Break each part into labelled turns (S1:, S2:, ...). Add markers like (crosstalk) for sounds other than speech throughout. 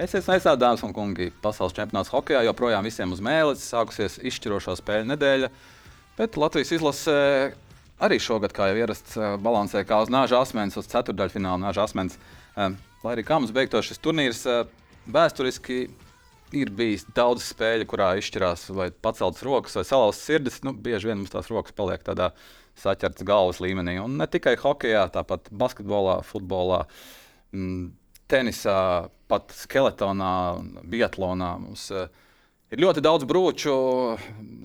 S1: Es esmu aizsācis, dāmas un kungi, pasaules čempionāts hokeja joprojām visiem uz mēles. Sākusies izšķirošā spēļu nedēļa, bet Latvijas izlase arī šogad, kā jau ierasts, balansē kā uz nāža asmens, uz ceturdaļfināla nāža asmens. Lai arī kā mums beigtos šis turnīrs, vēsturiski ir bijis daudz spēļu, kurā izšķirās vai paceltas rokas vai salauztas sirdis. Nu, bieži vien mums tās rokas paliek tādā saķertas galvas līmenī. Un ne tikai hokeja, tāpat basketbolā, futbolā, mm, tenisā, pat skeletonā, biatlonā. Mums uh, ir ļoti daudz brūču,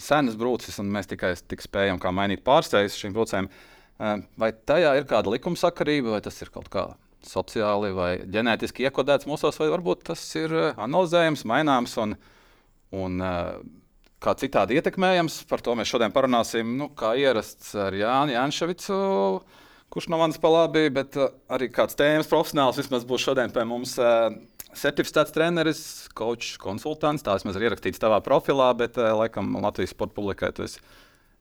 S1: senas brūces, un mēs tikai spējam mainīt pārsteigums šīm brūcēm. Uh, vai tajā ir kāda likumsakarība, vai tas ir kaut kā sociāli vai ģenētiski iekodēts mūsos, vai varbūt tas ir analizējams, maināms un, un kā citādi ietekmējams. Par to mēs šodien parunāsim, nu, kā ierasts ar Jānu Janševicu kurš no manis pa labi, bet uh, arī kāds tēmas profesionāls vismaz būs šodien pie mums. Uh, Certificēts treneris, coach, konsultants. Tā vismaz ir ierakstīts tavā profilā, bet, uh, laikam, Latvijas sporta publikai tu esi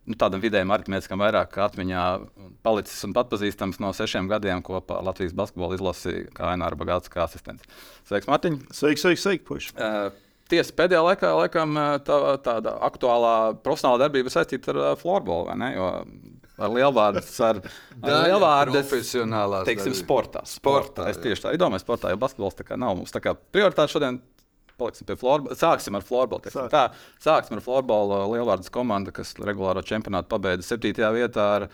S1: nu, tādam vidējam aritmētiskam vairāk atmiņā palicis un pazīstams no sešiem gadiem kopā Latvijas basketbola izlasi kā Aināra Bagāts kā asistents. Sveiks, Mārtiņ!
S2: Sveiki, sveiki, sveiki puši! Uh,
S1: Tiesa pēdējā laikā, laikam, tā, tāda aktuālā profesionāla darbība saistīta ar floorbola? Jo ar lielvārdus, (laughs) ar, ar lielvārdus,
S3: profesionālās
S1: teiksim, sportā.
S3: sportā
S1: es tieši tā domāju, sportā, jo basketbols tā kā nav mums tā kā prioritāte šodien. Paliksim pie florbola. Sāksim ar florbola. Sāk. Tā, sāksim ar florbola lielvārdas komandu, kas regulāro čempionātu pabeidza 7. vietā. Ar,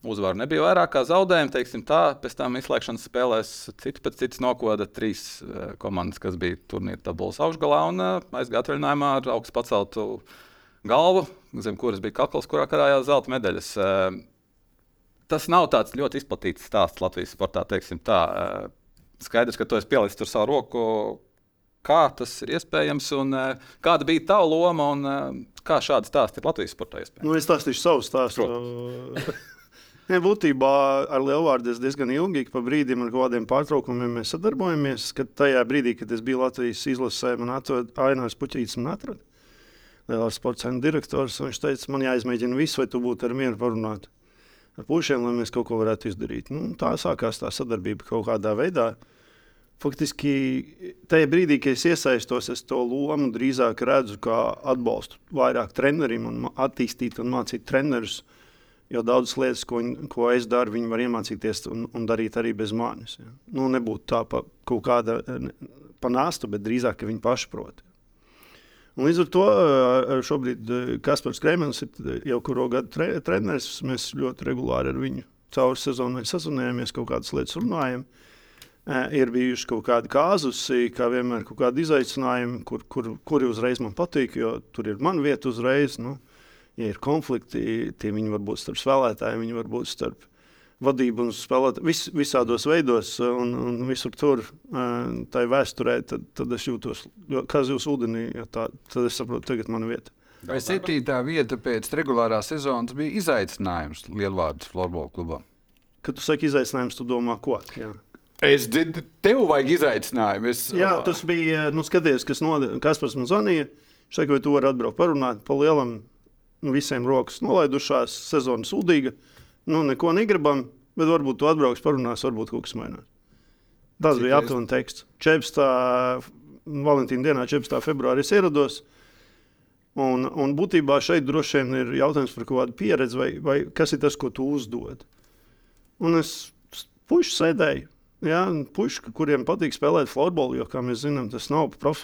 S1: Uzvaru nebija vairāk kā zaudējumu, teiksim tā. Pēc tam izslēgšanas spēlēs citu pēc citas nokoda trīs uh, komandas, kas bija turnīra tabulas augšgalā un uh, aizgāja atvaļinājumā ar augstu paceltu uh, galvu, zem kuras bija kakls, kurā karājās zelta medaļas. Eh, tas nav tāds ļoti izplatīts stāsts Latvijas sportā. Tā. Eh, skaidrs, ka tu esi pielicis tur savu roku. Kā tas ir iespējams, un uh, kāda bija tā loma, un kā šādi stāsti ir Latvijas sportā iespējams?
S2: Nu, es stāstīšu savu stāstu. (laughs) Nē, būtībā ar Lielvārdu es diezgan ilgi, pa brīdim ar kādiem pārtraukumiem mēs sadarbojamies. Kad tajā brīdī, kad es biju Latvijas izlasē, man atveda Ainārs Puķītis un atrada lielās sporta centra direktors. Viņš teica, man jāizmēģina viss, vai tu būtu ar mieru parunāt ar pušiem, lai mēs kaut ko varētu izdarīt. Nu, tā sākās tā sadarbība kaut kādā veidā. Faktiski tajā brīdī, kad es iesaistos, es to lomu drīzāk redzu kā atbalstu vairāk trenerim un attīstīt un mācīt trenerus. Jo daudzas lietas, ko, ko es daru, viņi var iemācīties un, un darīt arī bez manis. Ja. Nu, nebūtu tā pa kaut kāda panāsta, bet drīzāk, ka viņi paši prot. Un līdz ar to šobrīd Kaspars Kremens ir jau kuru gadu tre, treneris. Mēs ļoti regulāri ar viņu cauri sezonai sazvanījāmies, kaut kādas lietas runājam. Ir bijuši kaut kādi kāzusi, kā vienmēr, kaut kādi izaicinājumi, kur, kur, kuri uzreiz man patīk, jo tur ir mana vieta uzreiz. Nu, ja ir konflikti, tie viņi var būt starp spēlētājiem, viņi var būt starp vadību un spēlēt vis, visādos veidos, un, un visur tur, tā vēsturē, tad, tad es jūtos kā zivs ūdenī. Tā, tad es saprotu, tagad man vieta.
S3: Vai septītā vieta pēc regulārās sezonas bija izaicinājums Lielvārdas florbola klubam?
S2: Kad tu saki izaicinājums, tu domā, ko? Jā.
S3: Es tev vajag izaicinājumu. Es...
S2: Jā, tas bija, nu, skaties, kas, nod... kas pats man zvanīja. Viņš teica, vai tu vari atbraukt parunāt pa lielam, nu, visiem rokas nolaidušās, sezona sūdīga. Uh, nu, neko negribam, bet varbūt tu atbrauks, parunās, varbūt kaut kas mainās. Tas Cik bija aptuveni teksts. 14. Valentīna dienā, 14. februārī, es ierados. Un, un būtībā šeit droši vien ir jautājums par kādu pieredzi, vai, vai kas ir tas, ko tu uzdod. Un es pušu sēdēju. Ja, puši, kuriem patīk spēlēt futbolu, jo, kā mēs zinām, tas nav prof,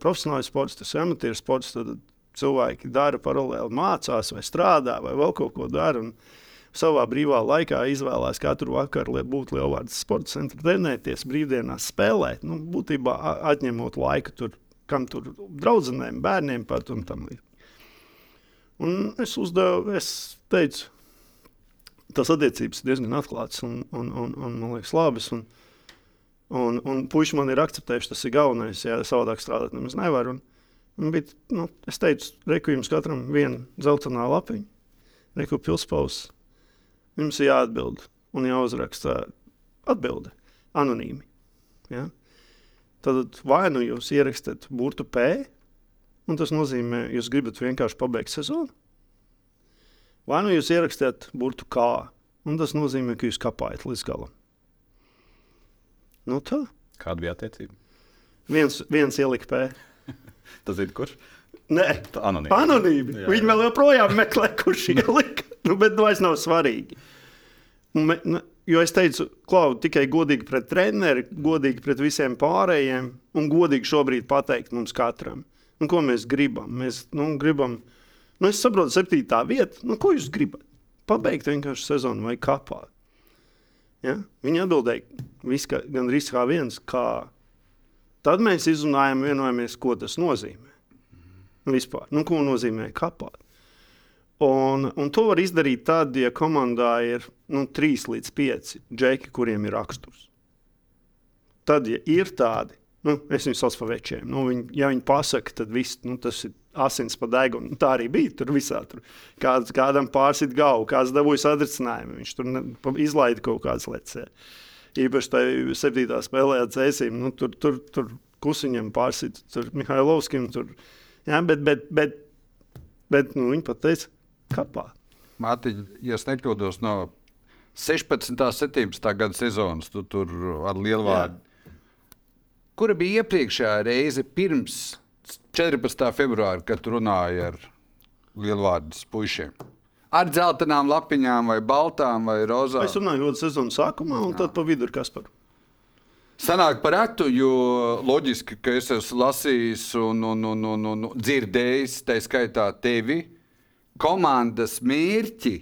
S2: profesionāls sports, tas ir amatieru sports. Tad cilvēki dara paralēli, mācās vai strādā vai vēl kaut ko dara. Un, savā brīvā laikā izvēlās katru vakaru, lai būtu Lielvārdas sporta centra, trenēties, brīvdienās spēlēt. Nu, būtībā atņemot laiku tur, kam tur draudzenēm, bērniem pat un tam līdzīgi. Un es uzdevu, es teicu, tas attiecības ir diezgan atklātas un, un, un, un man liekas, labas. Un, un, un puiši man ir akceptējuši, tas ir galvenais, ja savādāk strādāt nemaz nevar. Un, un bija, nu, es teicu, reku jums katram viena zeltainā lapiņa, reku pilspausa Jums ir jāatbild un jāuzraksta atbilde anonīmi. Ja? Tad vai nu jūs ierakstāt burtu P, un tas nozīmē, jūs gribat vienkārši pabeigt sezonu, vai nu jūs ierakstāt burtu K, un tas nozīmē, ka jūs kapājat līdz galam. Nu, tā.
S1: Kāda bija attiecība?
S2: Viens, viens ielika P. (laughs)
S1: Tas ir kurš?
S2: Nē,
S1: Anonīmi.
S2: anonīmi.
S1: Jā,
S2: Viņi
S1: jā.
S2: vēl joprojām meklē, kurš ielika. Nu, bet nu, vairs nav svarīgi. Un me, nu, jo es teicu, klau, tikai godīgi pret treneri, godīgi pret visiem pārējiem un godīgi šobrīd pateikt mums katram, nu, ko mēs gribam. Mēs nu, gribam, nu, es saprotu, septītā vieta, nu, ko jūs gribat? Pabeigt vienkārši sezonu vai kapāt. Ja? Viņi atbildēja, ka, gan arī kā viens, kā. Tad mēs izrunājām, vienojamies, ko tas nozīmē. Nu, Vispār, nu, ko nozīmē kapāt. Un, un to var izdarīt tad, ja komandā ir nu, 3 līdz 5 džeki, kuriem ir raksturs. Tad, ja ir tādi, nu, es viņus saucu par večiem, nu, viņi, ja viņi pasaka, tad viss, nu, tas ir asins pa degunu. Nu, tā arī bija tur visā. Tur. Kāds, kādam pārsit galvu, kāds dabūja sadricinājumu, viņš tur ne, izlaida kaut kādas lecē. Īpaši tajā septītā spēlē ar Cēsīm, nu, tur, tur, tur kusiņam pārsit, tur Mihailovskim, tur, jā, bet, bet, bet, bet nu, viņi pat teica, kapā.
S3: Mārtiņ, ja es nekļūdos no 16. un 17. gada sezonas, tu tur ar lielu vārdu. Kura bija iepriekšējā reize pirms 14. februāra, kad tu runāji ar lielu vārdu puišiem? Ar dzeltenām lapiņām, vai baltām, vai rozām.
S2: Es runāju ļoti sezonas sākumā, un tad pa vidu ir kas par.
S3: Sanāk par retu, jo loģiski, ka es esmu lasījis un, un, un, un, un dzirdējis, tā skaitā tevi, komandas mērķi,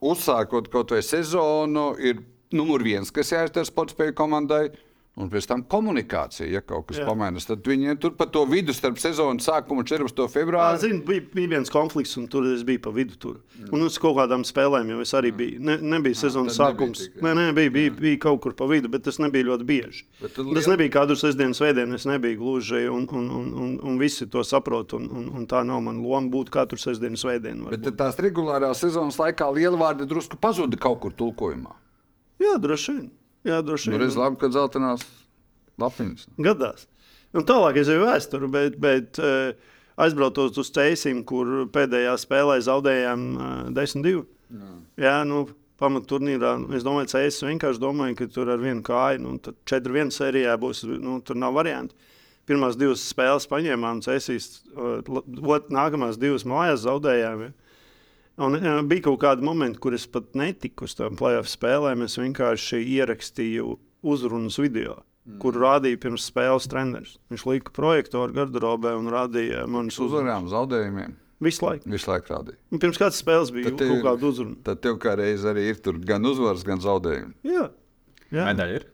S3: uzsākot kaut vai sezonu, ir numur viens, kas jāizdara sporta spēļu komandai. Un pēc tam komunikācija, ja kaut kas
S2: Jā.
S3: pamaiņas, tad viņiem tur pa to vidu starp sezonas sākumu un 14.
S2: Ā,
S3: februāru.
S2: Zinu, bija, bija viens konflikts, un tur es biju pa vidu. Tur. Un uz kaut kādām spēlēm jau es arī biju. Ne, nebija sezonas
S3: tad nebija
S2: sākums.
S3: tik-
S2: Nē, nē, bija, bija, bija kaut kur pa vidu, bet tas nebija ļoti bieži.
S3: Bet tad
S2: Tas nebija katru sestdienu, svētdienu. Es nebiju gluži, un, un, un, un, un visi to saprot. Un, un, un tā nav mana loma būt katru sestdienu, svētdienu.
S3: Bet
S2: varbūt.
S3: tad tās regulārās sezonas laikā liela vārda drusku pazuda kaut kur tulkojumā.
S2: Jā, droši vien. Jā, droši
S3: Nu,
S2: vien.
S3: redz, labi, ka zeltainās lapiņas.
S2: Gadās. Un tālāk es jau vēsturu, bet, bet uh, aizbraucot uz ceļiem, kur pēdējā spēlē zaudējām uh, 10-2. Jā, nu, pamatturnīrā. nu, Es domāju, ka es vienkārši domāju, ka tur ar vienu kāju, nu, tad 4-1 sērijā būs, nu, tur nav variantu. Pirmās divas spēles paņēmām, cēsīs, nākamās divas mājās zaudējām. Ja? Un, uh, bija kaut kādi momenti, kur es pat netiku uz tām playoff spēlēm. Es vienkārši ierakstīju uzrunas video, mm. kur rādīja pirms spēles treneris. Viņš lika projektoru garderobē un rādīja manas
S3: Uzvarām, zaudējumiem.
S2: visu laiku.
S3: Visu laiku rādīja.
S2: Un pirms kādas spēles bija
S3: Tad
S2: kaut
S3: tev-
S2: kāda uzruna.
S3: Tad tev kā reiz arī ir tur gan uzvaras, gan zaudējumi.
S2: Jā, jā.
S1: Medaļa ir.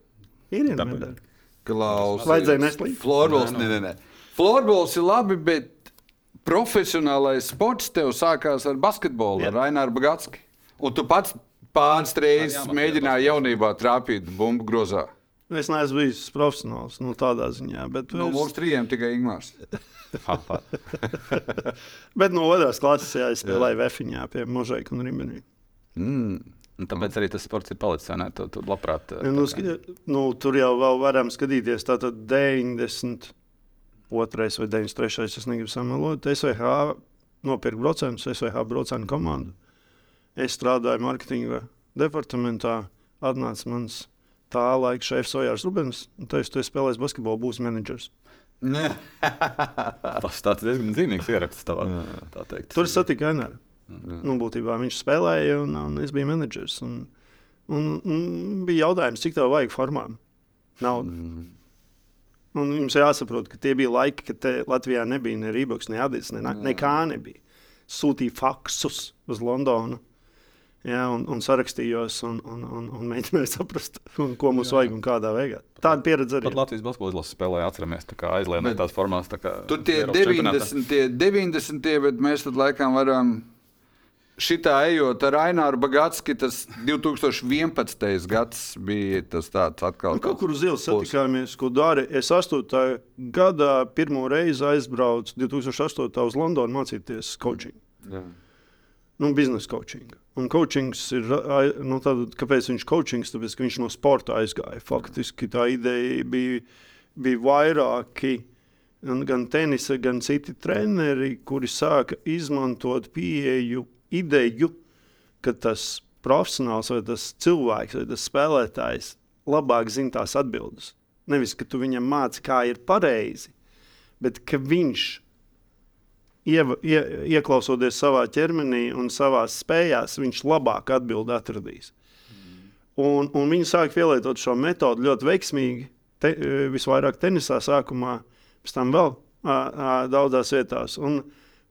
S2: ir viena medaļa.
S3: Klaus.
S2: Vajadzēja neslīd.
S3: Florbols, nē, nē, nē. Florbols ir labi, bet profesionālais sports tev sākās ar basketbolu,
S2: Jā.
S3: ar Raināru Bagatski. Un tu pats pāris reizes mēģināji jaunībā trāpīt bumbu grozā.
S2: Es neesmu bijis profesionāls nu, tādā ziņā, bet,
S3: No
S2: es,
S3: mums trījiem tikai Ingūns. (laughs)
S2: bet no otras klases jā, es spēlēju Vēfiņā pie Možaika un Ribenī.
S3: Mm.
S1: Un tāpēc arī tas sports ir palicis. Tu, tu labprāt.
S2: Nu,
S1: tā kā-
S2: sk- nu, tur jau vēl varam skatīties. Tātad 92. vai 93. es negribu samalot. SVH nopirka braucienu, SVH braucienu komandu. Es strādāju marketinga departamentā. Atnāca mans tā laika šefs Ojārs Rubens. un Teicu, tu esi spēlējis basketbolu, būsi menedžers. (laughs)
S1: Tas tāds diezgan zīmīgs ieraksts. Tavā, tā teikt.
S2: Tur es satiku Aināru. Nu, būtībā viņš spēlēja, un, un es biju menedžers. Un, un, un bija jautājums, cik tev vajag formām? Naudu. Un jums jāsaprot, ka tie bija laiki, kad te Latvijā nebija ne Rīgas, ne Adis, ne, nekā nebija. Sūtīja faksus uz Londonu. Jā, un, un sarakstījos, un, un, un, un mēģināju saprast, un, ko mums jā. vajag un kādā veidā. Tāda pieredze arī.
S1: Pat Latvijas basketbola izlases spēlēja, atceramies, tā kā aizliedz tās formās. tā kā
S3: Tur tie
S1: Eiropas čempionātā.
S3: 90, tie 90, bet mēs tad laikam varam. Šitā ejot ar Aināru Bagatski, tas 2011. gads bija tas tāds atkal.
S2: Nu, kaut kur uz ielas satikāmies, ko dara. Es 8. gadā pirmo reizi aizbraucu 2008. uz Londonu mācīties coaching.
S3: Jā.
S2: Nu, biznesa coaching. Un coachings ir, nu, tad, kāpēc viņš ir coachings? Tāpēc, ka viņš no sporta aizgāja. Faktiski tā ideja bija, bija vairāki, gan- gan tenisa, gan citi treneri, kuri sāka izmantot pieeju, ideju, ka tas profesionāls vai tas cilvēks vai tas spēlētājs labāk zina tās atbildes. Nevis, ka tu viņam māci, kā ir pareizi, bet ka viņš, ieva, ie, ieklausoties savā ķermenī un savā spējās, viņš labāk atbild atradīs. Un, un viņi sāk pielietot šo metodi ļoti veiksmīgi. Te, visvairāk tenisā sākumā, pēc tam vēl ā, ā, daudzās vietās. Un,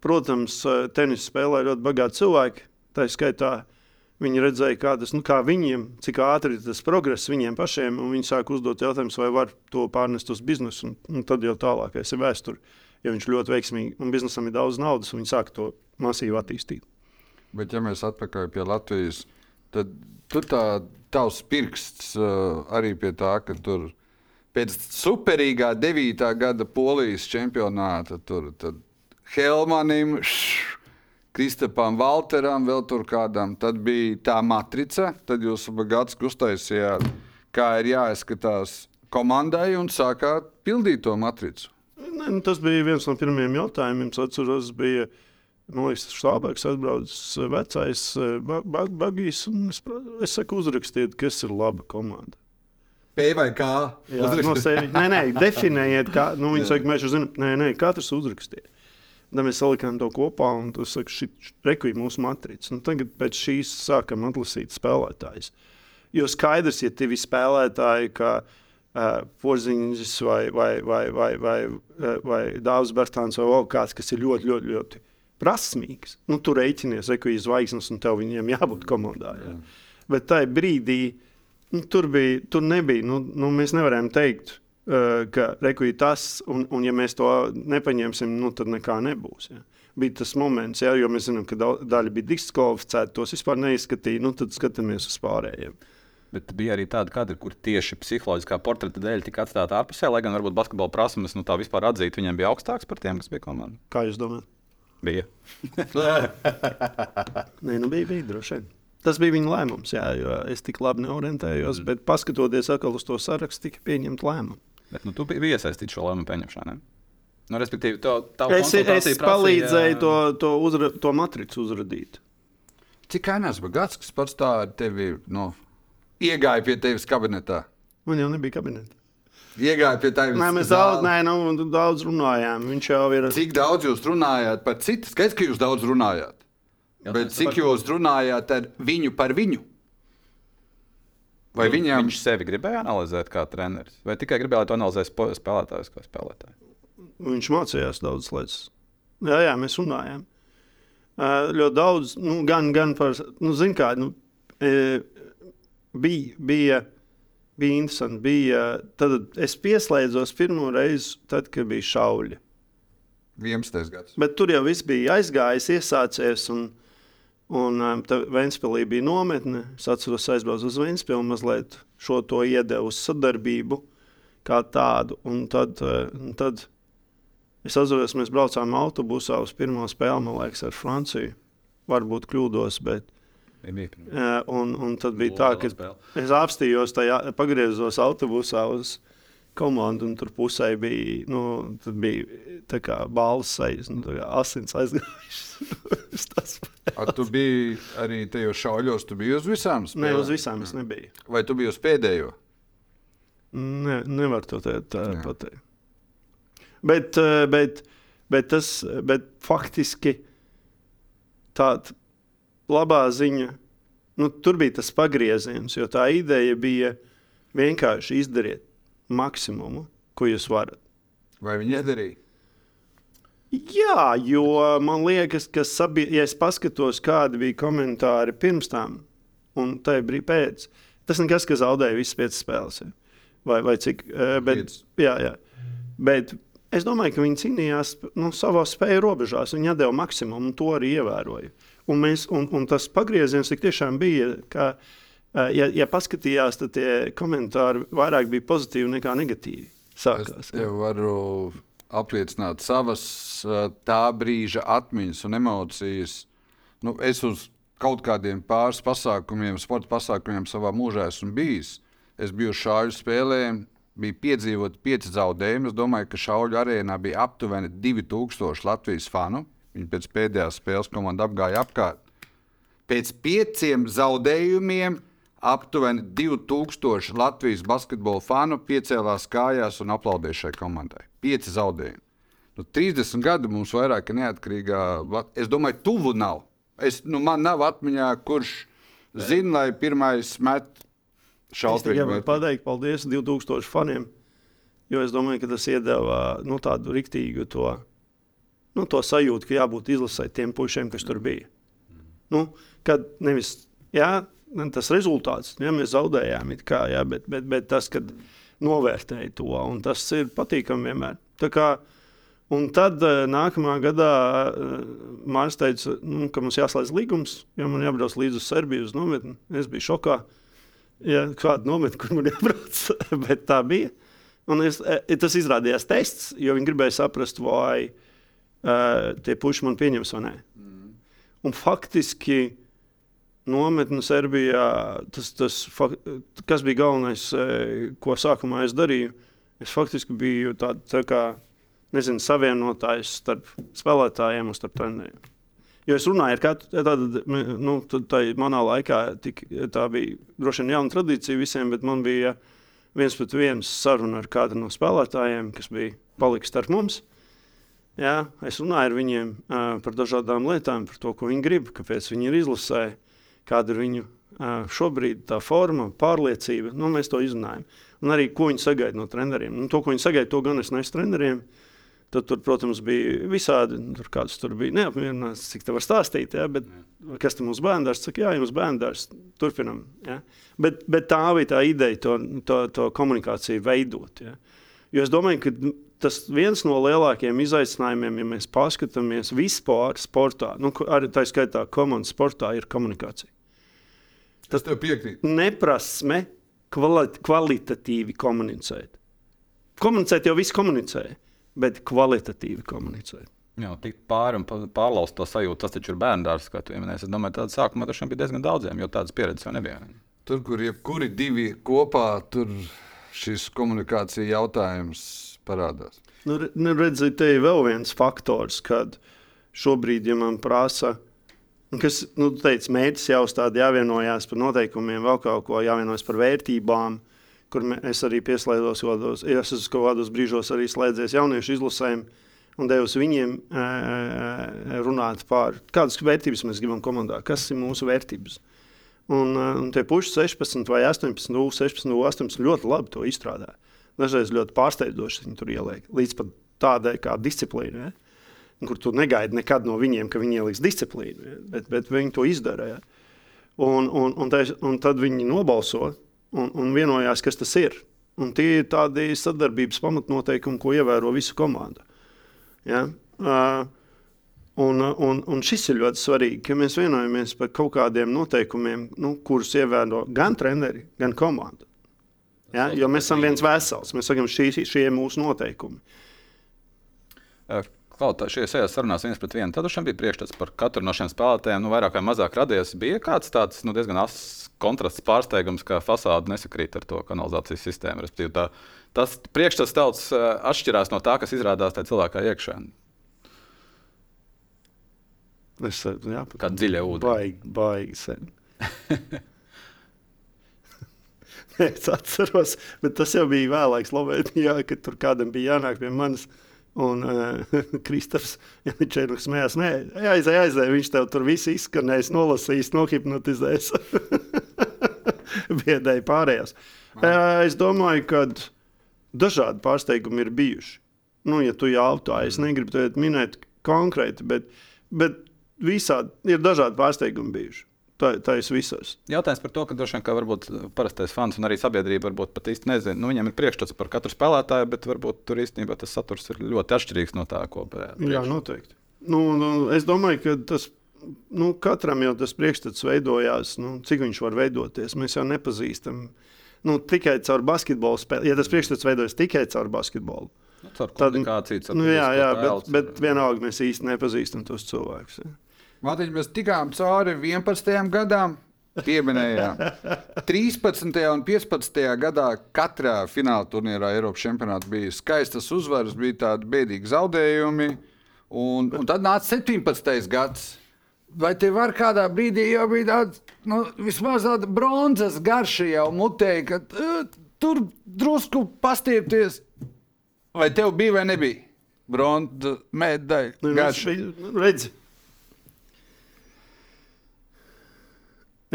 S2: protams, tenis spēlē ļoti bagāti cilvēki. Tā skaitā viņi redzēja, kā, tas, nu, kā viņiem, cik ātri tas progress viņiem pašiem, un viņi sāk uzdot jautājumus, vai var to pārnest uz biznesu. Un, un tad jau tālākais ir vēsture. Ja viņš ļoti veiksmīgi un biznesam ir daudz naudas, un viņi sāk to masīvi attīstīt.
S3: Bet, ja mēs atpakaļ pie Latvijas, tad tur tā tavs pirksts uh, arī pie tā, ka tur pēc superīgā 9. gada polijas čempionāta tur tad Helmanim, šš, Kristapam Valteram, vēl tur kādam. Tad bija tā matrica, tad jūs bagāts uztaisījāt, kā ir jāizskatās komandai un sākāt pildīt to matricu.
S2: Ne, nu, tas bija viens no pirmajiem jautājumiem. Es atceros, bija liekas, Štābēks atbraucis vecais ba ba bagijs. Es, es saku, uzrakstiet, kas ir laba komanda.
S3: P vai kā?
S2: Jā, no sevi. Nē, nē, definējiet, kā. Nu, viņi saka, mēs jau zinām, nē, nē, katrs uzrakstiet. Tad mēs salikām to kopā, un tas saka, šī rekvija mūsu matrica. Un tagad pēc šīs sākam atlasīt spēlētājus. Jo skaidrs, ja tev ir spēlētāji, kā uh, Porziņš vai, vai, vai, vai, vai, vai, vai Dārzs Bērtāns vai vēl kāds, kas ir ļoti, ļoti, ļoti prasmīgs. Nu, tur rēķinies, rekvijas zvaigznes, un tev viņiem jābūt komandā. Jā. Bet tajā brīdī nu, tur, bija, tur nebija. Nu, nu, mēs nevarējām teikt, ka rekvija tas, un, un ja mēs to nepaņemsim, nu, tad nekā nebūs. Ja. Bija tas moments, ja, jo mēs zinām, ka daļa bija diskvalificēta, tos vispār neizskatīja. Nu, tad skatāmies uz pārējiem.
S1: Bet bija arī tādi kadri, kur tieši psiholoģiskā portreta dēļ tika atstāta ārpusē, lai gan varbūt basketbola prasmes, nu tā vispār atzīt, viņiem bija augstāks par tiem, kas bija komandā.
S2: Kā jūs domājat?
S1: Bija. (laughs)
S2: Nē, nu bija, bija droši vien. Tas bija viņa lēmums, jā, jo es tik labi neorientējos, mm. bet paskatoties atkal uz to sarakstu, tika pieņemta lēmuma.
S1: Bet nu, tu biji iesaistīts šo lēmumu pieņemšanā. Nu, respektīvi, to, tā
S2: Es, es palīdzēju to, to, uzra, to matricu uzradīt.
S3: Cik ainārs bagāts, kas pats tā ar tevi no, iegāja pie tevis kabinetā?
S2: Man jau nebija kabineta.
S3: Iegāja pie.
S2: Nē, mēs
S3: zālē.
S2: daudz, nē, nu, daudz runājām. Viņš jau ir.
S3: Cik daudz jūs runājāt par citu? Skaidrs, ka jūs daudz runājāt. Bet cik jūs runājāt ar viņu par viņu? Vai viņam
S1: Viņš sevi gribēja analizēt kā treneris, vai tikai gribēja, lai to analizē spo- spēlētājs kā spēlētāji?
S2: Viņš mācījās daudzas lietas. Jā, jā, mēs runājām. Uh, ļoti daudz, nu, gan, gan par, nu, zin kā, nu, bija, bija, bija interesanti. Bija, tad es pieslēdzos pirmo reizi, tad, kad bija šauļi.
S3: 11. gads?
S2: Bet tur jau viss bija aizgājis, iesācies. Un, un um, Vēnspēlī bija nometne. Es atceros, aizbraucu uz Vēnspēli un mazliet šo to iedevu uz sadarbību kā tādu. Un tad, uh, un tad es atceros, mēs braucām autobusā uz pirmo spēli, man liekas, ar Franciju. Varbūt kļūdos, bet uh, un, un tad bija tā, ka es apstājos, tajā, pagriezos autobusā uz komandu, un tur pusē bija, nu, bija tā kā balss sejas, nu, tā kā asins aizgājušas. (laughs)
S3: A, tu biji arī tajos šauļos, tu biji uz visām spēlēm?
S2: uz visām es nebiju.
S3: Vai tu biji uz pēdējo?
S2: Ne, nevar to tā, tā pateikt. Bet, eh, bet, bet tas bet faktiski tāda labā ziņa. Nu, tur bija tas pagrieziens, jo tā ideja bija vienkārši izdarīt maksimumu, ko jūs varat.
S3: Vai viņi iedarīja?
S2: Jā, jo man liekas, ka sabi... ja es paskatos, kādi bija komentāri pirms tam un tajā brīdī pēc, tas nekas, ka zaudēja visas piecas spēles. Vai, vai cik? eh, Bet,
S3: Piecas.
S2: jā, jā. Bet es domāju, ka viņi cīnījās nu, savā spēju robežās. Viņi deva maksimumu, un to arī ievēroja. Un, mēs, un, un tas pagrieziens tiešām bija, ka, eh, ja, ja paskatījās, tad tie komentāri vairāk bija pozitīvi nekā negatīvi. Sākās,
S3: Es tev varu apliecināt savas ā, tā brīža atmiņas un emocijas. Nu, es uz kaut kādiem pāris pasākumiem, sporta pasākumiem savā mūžā esmu bijis. Es biju uz šādu spēlēm, bija piedzīvot pieci zaudējumi. Es domāju, ka šauļu arēnā bija aptuveni 2000 Latvijas fanu. Viņi pēc pēdējās spēles komandas apgāja apkārt. Pēc pieciem zaudējumiem aptuveni 2000 Latvijas basketbola fanu piecēlās kājās un aplaudēja šai komandai. Pieci zaudējumi. Nu, 30 gadi mums vairāk ir neatkarīgā. Es domāju, tuvu nav. Es, nu, man nav atmiņā, kurš zina, lai pirmais met
S2: Es tikai varu
S3: šausmīgi.
S2: pateikt paldies 2000 faniem, jo es domāju, ka tas iedeva nu, tādu riktīgu to, nu, to sajūtu, ka jābūt izlasē tiem pušiem, kas tur bija. Nu, kad nevis jā, tas rezultāts, ja mēs zaudējām, kā, jā, bet, bet, bet tas, kad novērtēja to, un tas ir patīkami vienmēr. Tā kā, un tad eh, nākamā gadā Mārcis teica, nu, ka mums jāslēdz līgums, jo man jābrauc līdz uz Serbiju uz nometni. Es biju šokā. Ja, kāda nometne, kur man jābrauc, (laughs) bet tā bija. Un es, e, tas izrādījās tests, jo viņi gribēja saprast, vai uh, tie puiši man pieņems vai nē. Mm. Un faktiski nometne Serbijā, tas, tas, kas bija galvenais, eh, ko sākumā es darīju, es faktiski biju tāds tā kā, nezinu, savienotājs starp spēlētājiem un starp treneriem. Jo es runāju ar katru, tādu, nu, tad manā laikā tik, tā bija droši vien jauna tradīcija visiem, bet man bija viens pret viens saruna ar kādu no spēlētājiem, kas bija paliks starp mums. Jā, es runāju ar viņiem uh, par dažādām lietām, par to, ko viņi grib, kāpēc viņi ir izlasēji, kāda ir viņu šobrīd tā forma, pārliecība. Nu, mēs to izrunājam. Un arī ko viņi sagaida no treneriem. Nu, to, ko viņi sagaida, to gan es nesu treneriem. Tad, tur, protams, bija visādi. Tur kāds tur bija neapmierināts, cik tā var stāstīt. Ja? Bet, kas tam mums bērns saka, jā, jums bērns turpinam. Ja? Bet, bet tā bija tā ideja, to, to, to komunikāciju veidot. Ja? Jo es domāju, ka tas viens no lielākajiem izaicinājumiem, ja mēs paskatāmies vispār sportā, nu, arī tā skaitā komandas sportā, ir komunikācija.
S3: Tas tev piekrīt.
S2: Neprasme kvali kvalitatīvi komunicēt. Komunicēt jau viss komunicē, bet kvalitatīvi komunicēt.
S1: Jā, tikt pāri un pārlaust to sajūtu, tas taču ir bērns, kā tu pieminēji. Es domāju, tāda sākumā tas bija diezgan daudziem, jo tādas pieredzes jau nebija.
S3: Tur, kur jebkuri divi kopā, tur šis komunikācija jautājums parādās.
S2: Nu, nu, redziet, te ir vēl viens faktors, kad šobrīd, ja man prasa, nu, kas, nu, tu teici, mērķis jāuzstāda, jāvienojās par noteikumiem, vēl kaut ko jāvienojas par vērtībām, kur es arī pieslēdzos, kādos, es esmu kaut kādos brīžos arī slēdzies jauniešu izlasēm un devis viņiem runāt par kādas vērtības mēs gribam komandā, kas ir mūsu vērtības. Un, un tie puiši 16 vai 18, nu, 16, nu, 18 ļoti labi to izstrādā. Dažreiz ļoti pārsteidzoši viņi tur ieliek. Līdz pat tādai kā disciplīna, ja? Kur tu negaidi nekad no viņiem, ka viņi ieliks disciplīnu, ja? bet, bet viņi to izdara. Ja? Un, un, un, tais, un tad viņi nobalso un, un vienojās, kas tas ir. Un tie ir tādi sadarbības pamatnoteikumi, ko ievēro visa komanda. Ja? Uh, Un, un, un šis ir ļoti svarīgi, ka mēs vienojamies par kaut kādiem noteikumiem, nu, kurus ievēro gan treneri, gan komanda. Ja? Jo mēs esam viens vesels. Mēs sakām, šie, ir mūsu noteikumi.
S1: Kaut ejās sarunās viens pret vienu. Tad šim bija priekšstats par katru no šiem spēlētājiem. Nu, vairāk vai mazāk radies. Bija kāds tāds nu, diezgan asins kontrasts pārsteigums, ka fasāde nesakrīt ar to kanalizācijas sistēmu. Respektīvi, Tā, tas priekšstats daudz uh, atšķirās no tā, kas izrādās tajā cilvēkā iekšā.
S2: Es domāju,
S1: Kā dziļa ūdens.
S2: Baigi, baigi sen. (laughs) es atceros, bet tas jau bija vēlāk Slovenijā, kad tur kādam bija jānāk pie manis. Un (laughs) uh, Kristofers Čēnus smējās, nē, aizej, aizej, viņš tev tur viss izskanēs, nolasīs, nohipnotizēs. (laughs) Biedēja pārējās. Uh, es domāju, ka dažādi pārsteigumi ir bijuši. Nu, ja tu jautā, es negribu tev minēt konkrēti, bet, bet visādi ir dažādi pārsteigumi bijuši. Tā, tā ir visos.
S1: Jautājums par to, ka droši vien ka varbūt parastais fans un arī sabiedrība varbūt pat īsti nezina. Nu, viņiem ir priekšstats par katru spēlētāju, bet varbūt tur īstenībā tas saturs ir ļoti atšķirīgs no tā, ko
S2: Jā, noteikti. Nu, nu, es domāju, ka tas nu, katram jau tas priekšstats veidojās. Nu, cik viņš var veidoties? Mēs jau nepazīstam. Nu, tikai caur basketbolu spēli. Ja tas priekšstats veidojas tikai caur basketbolu,
S1: Nu, caur
S2: tad
S1: komunikāciju, caur
S2: nu, jā, jā, bet, bet vienalga mēs īsti nepazīstam tos cilvēkus. Ja.
S3: Matiņ, mēs tikām cauri 11. gadam. Pieminējām. (laughs) 13. un 15. gadā katrā fināla turnīrā Eiropas čempionātā bija skaistas uzvaras, bija tādi bēdīgi zaudējumi. Un, un tad nāca 17. gads. vai tev var kādā brīdī jau bija tāds, nu, vismaz tāda bronzas garša jau mutē, ka uh, tur drusku pastiepties? Vai tev bija vai nebija? Bronzas medaļa.
S2: Nu, viņš bija- Redzi.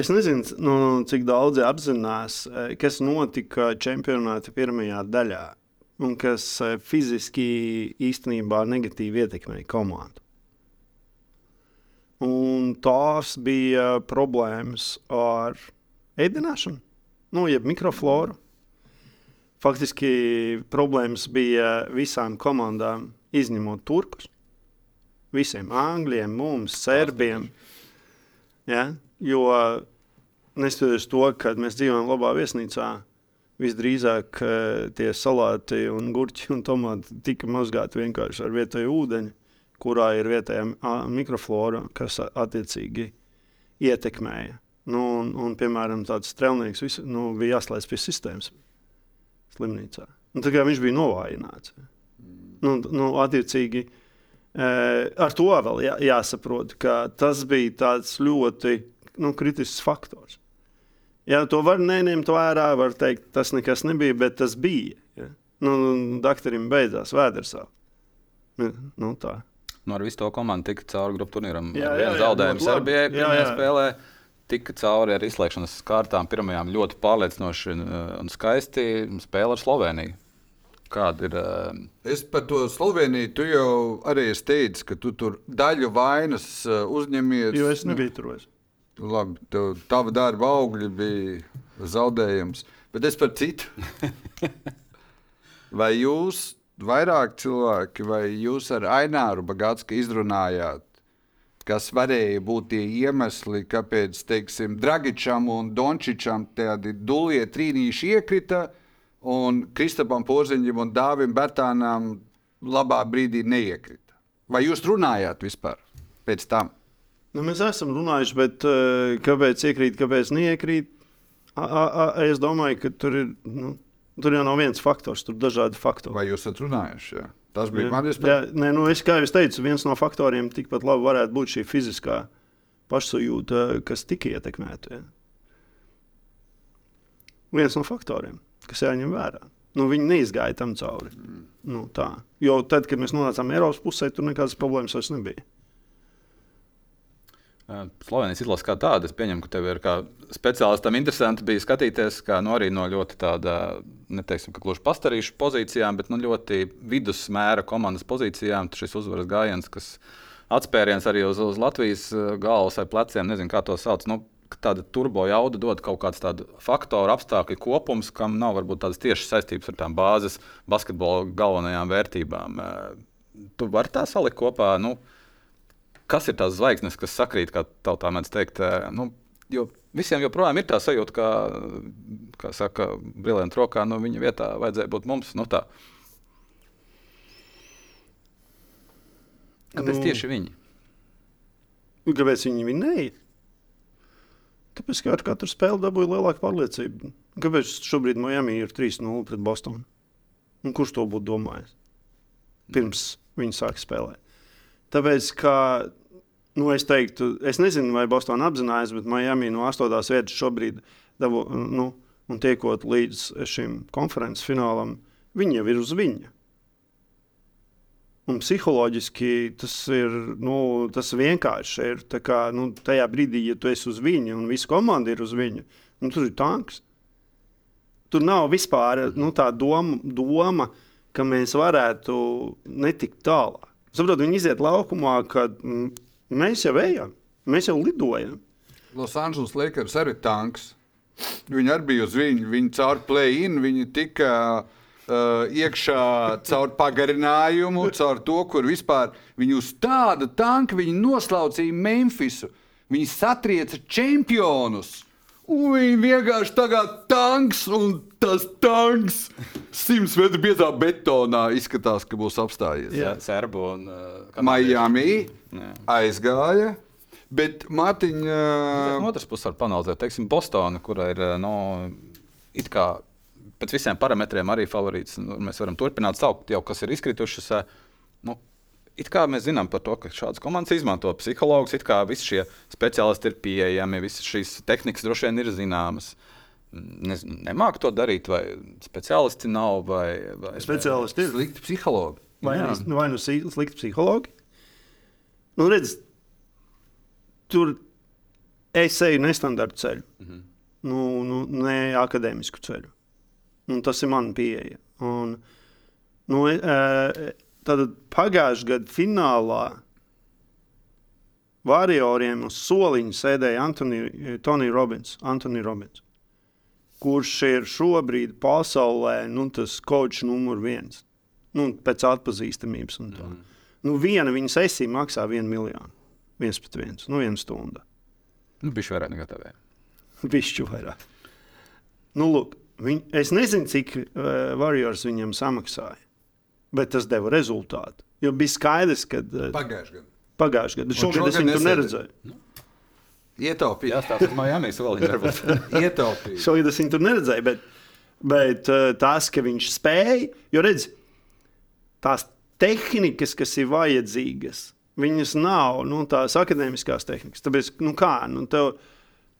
S2: Es nezinu, nu, cik daudzi apzinās, eh, kas notika čempionāta pirmajā daļā, un kas eh, fiziski īstenībā negatīvi ietekmēja komandu. Un tās bija problēmas ar ēdināšanu, nu, jeb mikrofloru. Faktiski problēmas bija visām komandām, izņemot turkus. Visiem angļiem, mums, serbiem. Ja? Jo neskatoties to, ka mēs dzīvojam labā viesnīcā, visdrīzāk eh, tie salāti, un gurķi un tomāti tika mazgāti vienkārši ar vietēju ūdeni, kurā ir vietējā mikroflora, kas attiecīgi ietekmēja. Nu, un, un, piemēram, tāds strēlnieks visu, nu, bija jāslēdz pie sistēmas slimnīcā. Un, tā kā viņš bija novājināts. Nu, nu, attiecīgi, eh, ar to vēl jā, jāsaprot, ka tas bija ļoti nu, kritisks faktors. Jā, to var neņemt vērā, var teikt, tas nekas nebija, bet tas bija. Ja? Nu, doktoram beidzās vēdersā. Nu, tā.
S1: Nu, ar visu to komandu tika cauri grupu turnīram.
S2: Jā,
S1: Ar
S2: jā, jā, labi.
S1: Serbijai
S2: Jā,
S1: pirmajā
S2: jā.
S1: spēlē. Tika cauri ar izslēgšanas kārtām, pirmajām ļoti pārliecinoši un, un skaisti spēle ar Sloveniju. Kāda ir? uh,
S3: Es par to Sloveniju, tu jau arī esi teicis, ka tu tur daļu vainas uh, uzņemies.
S2: Jo es nebiju tur. vairs.
S3: Labi, tev, tava darba augļi bija zaudējums. Bet es par citu. (laughs) vai jūs, vairāk cilvēki, vai jūs ar Aināru Bagātsku izrunājāt, kas varēja būt tie iemesli, kāpēc, teiksim, Dragičam un Dončičam tādi dulie trīnīši iekrita, un Kristapam Porziņam un Dāvim Bertānam labā brīdī neiekrita? Vai jūs runājāt vispār pēc tam?
S2: Nu, mēs esam runājuši, bet uh, kāpēc iekrīt, kāpēc neiekrīt? A, a, a, es domāju, ka tur ir. Nu, Tur jau nav viens faktors, tur ir dažādi faktori.
S3: Vai jūs esat runājuši? Jā? Tas bija mans
S2: Jā, nē, nu es, kā jau teicu, viens no faktoriem tikpat labi varētu būt šī fiziskā pašsajūta, kas tika ietekmēta. Ja. Viens no faktoriem, kas jāņem vērā. Nu, viņi neizgāja tam cauri. Mm. Nu, tā. jo tad, kad mēs nonācām Eiropas pusē, tur nekādas problēmas vairs nebija.
S1: Uh, Slovenijas izlase kā tāda, es pieņemu, ka tev ir kā speciālistam interesanti bija skatīties, kā nu, arī no ļoti tāda, neteiksim, ka gluži pastarīšu pozīcijām, bet nu, ļoti vidusmēra komandas pozīcijām. Šis uzvaras gājiens, kas atspēriens arī uz, uz Latvijas uh, galvas vai pleciem, nezinu, kā to sauc. Nu, Tāda turbo jauda dod kaut kāds faktoru, apstākļu kopums, kam nav varbūt tādas tiešas saistības ar tām bāzes basketbola galvenajām vērtībām. Uh, Tu vari tā salikt kopā. Nu, kas ir tās zvaigznes, kas sakrīt, kā tautā mēdz teikt. Nu, jo visiem joprojām ir tā sajūta, ka, kā saka, brilliant rokā, nu, viņa vietā vajadzēja būt mums. Nu, tā. Kāpēc
S2: Nu.
S1: tieši viņi?
S2: Kāpēc viņi vinēja? Tāpēc, ka ar katru spēli dabūja lielāku pārliecību. Kāpēc šobrīd Miami ir 3-0 pret Bostonu? Un kurš to būtu domājis? Pirms viņi sāka spēlēt. Tāpēc, ka, nu, es teiktu, es nezinu, vai Bostonā apzinājās, bet Miami no 8. vietas šobrīd, dabū, nu, un tiekot līdz šim konferences finālam, viņi jau ir uz viņa. Un psiholoģiski tas ir nu, tas vienkārši. Ir, kā, nu, tajā brīdī, ja tu esi uz viņa un visa komanda ir uz viņa, nu, tur ir tanks. Tur nav vispār nu, tā doma, doma, ka mēs varētu netikt tālāk. Saprotu, viņi iziet laukumā, kad mm, mēs jau ejam, mēs jau lidojam.
S3: Losandželos Lakers arī ir tanks. Viņi arī bija uz viņu. Viņi caur play-in, viņi tika uh, iekšā caur pagarinājumu, caur to, kur vispār viņi uz tāda tanka viņi noslaucīja Memphisu. Viņi satrieca čempionus. Un viņi vienkārši tagad tanks, un tas tanks simts metru biezā betonā izskatās, ka būs apstājies.
S2: Jā.
S1: Serbu un uh,
S3: Miami
S1: Jā.
S3: aizgāja. Bet Mārtiņa.
S1: No otras puses, var panalizēt, teiksim, Bostonu, kur ir uh, no, it kā pēc visiem parametriem arī favorīts. Nu, mēs varam turpināt saukt jau, kas ir izkritušas. uh, Nu, it kā mēs zinām par to, ka šādas komandas izmanto psihologus, it kā visi šie speciālisti ir pieejami, visas šīs tehnikas droši vien ir zināmas. Nezinu, nemāk to darīt, vai speciālisti nav, vai, vai
S2: Speciālisti ir.
S3: Slikti psihologi.
S2: Vai nu, vai nu slikti psihologi? Nu, redz, tur es eju nestandarta ceļu, mm -hmm. nu, nu, ne akadēmisku ceļu. Un tas ir mans pieeja. Un, nu, e, e, tad pagājušā gada finālā varioriem uz soliņa sēdēja Antoni- Tony Robbins, Antoni Robbins, kurš ir šobrīd pasaulē nu, tas kočs numur viens nu, pēc atpazīstamības. un tā. Mm. Nu, viena viņa sesija maksā vienu miljonu. viens pret viens, nu, viena stunda.
S1: Nu, Bišķi vairāk nekā tev.
S2: Višķi (laughs) vairāk. Nu, lūk, viņ, es nezinu, cik uh, Warriors viņam samaksāja, bet tas deva rezultātu. Jo bija skaidrs, ka uh,
S3: Pagājušajā gadā.
S2: pagājušajā gadā, šogad
S3: šogad
S2: es viņu tur neredzēju.
S3: Ietaupīt.
S1: Jā, tas ir Miami soliņš. varbūt.
S3: Ietaupīt.
S2: Šogad es viņu tur neredzēju, bet, bet uh, tas, ka viņš spēja, jo redz, tās tehnikas, kas ir vajadzīgas, viņas nav nu, tās akadēmiskās tehnikas. Tāpēc, nu kā, nu, tev,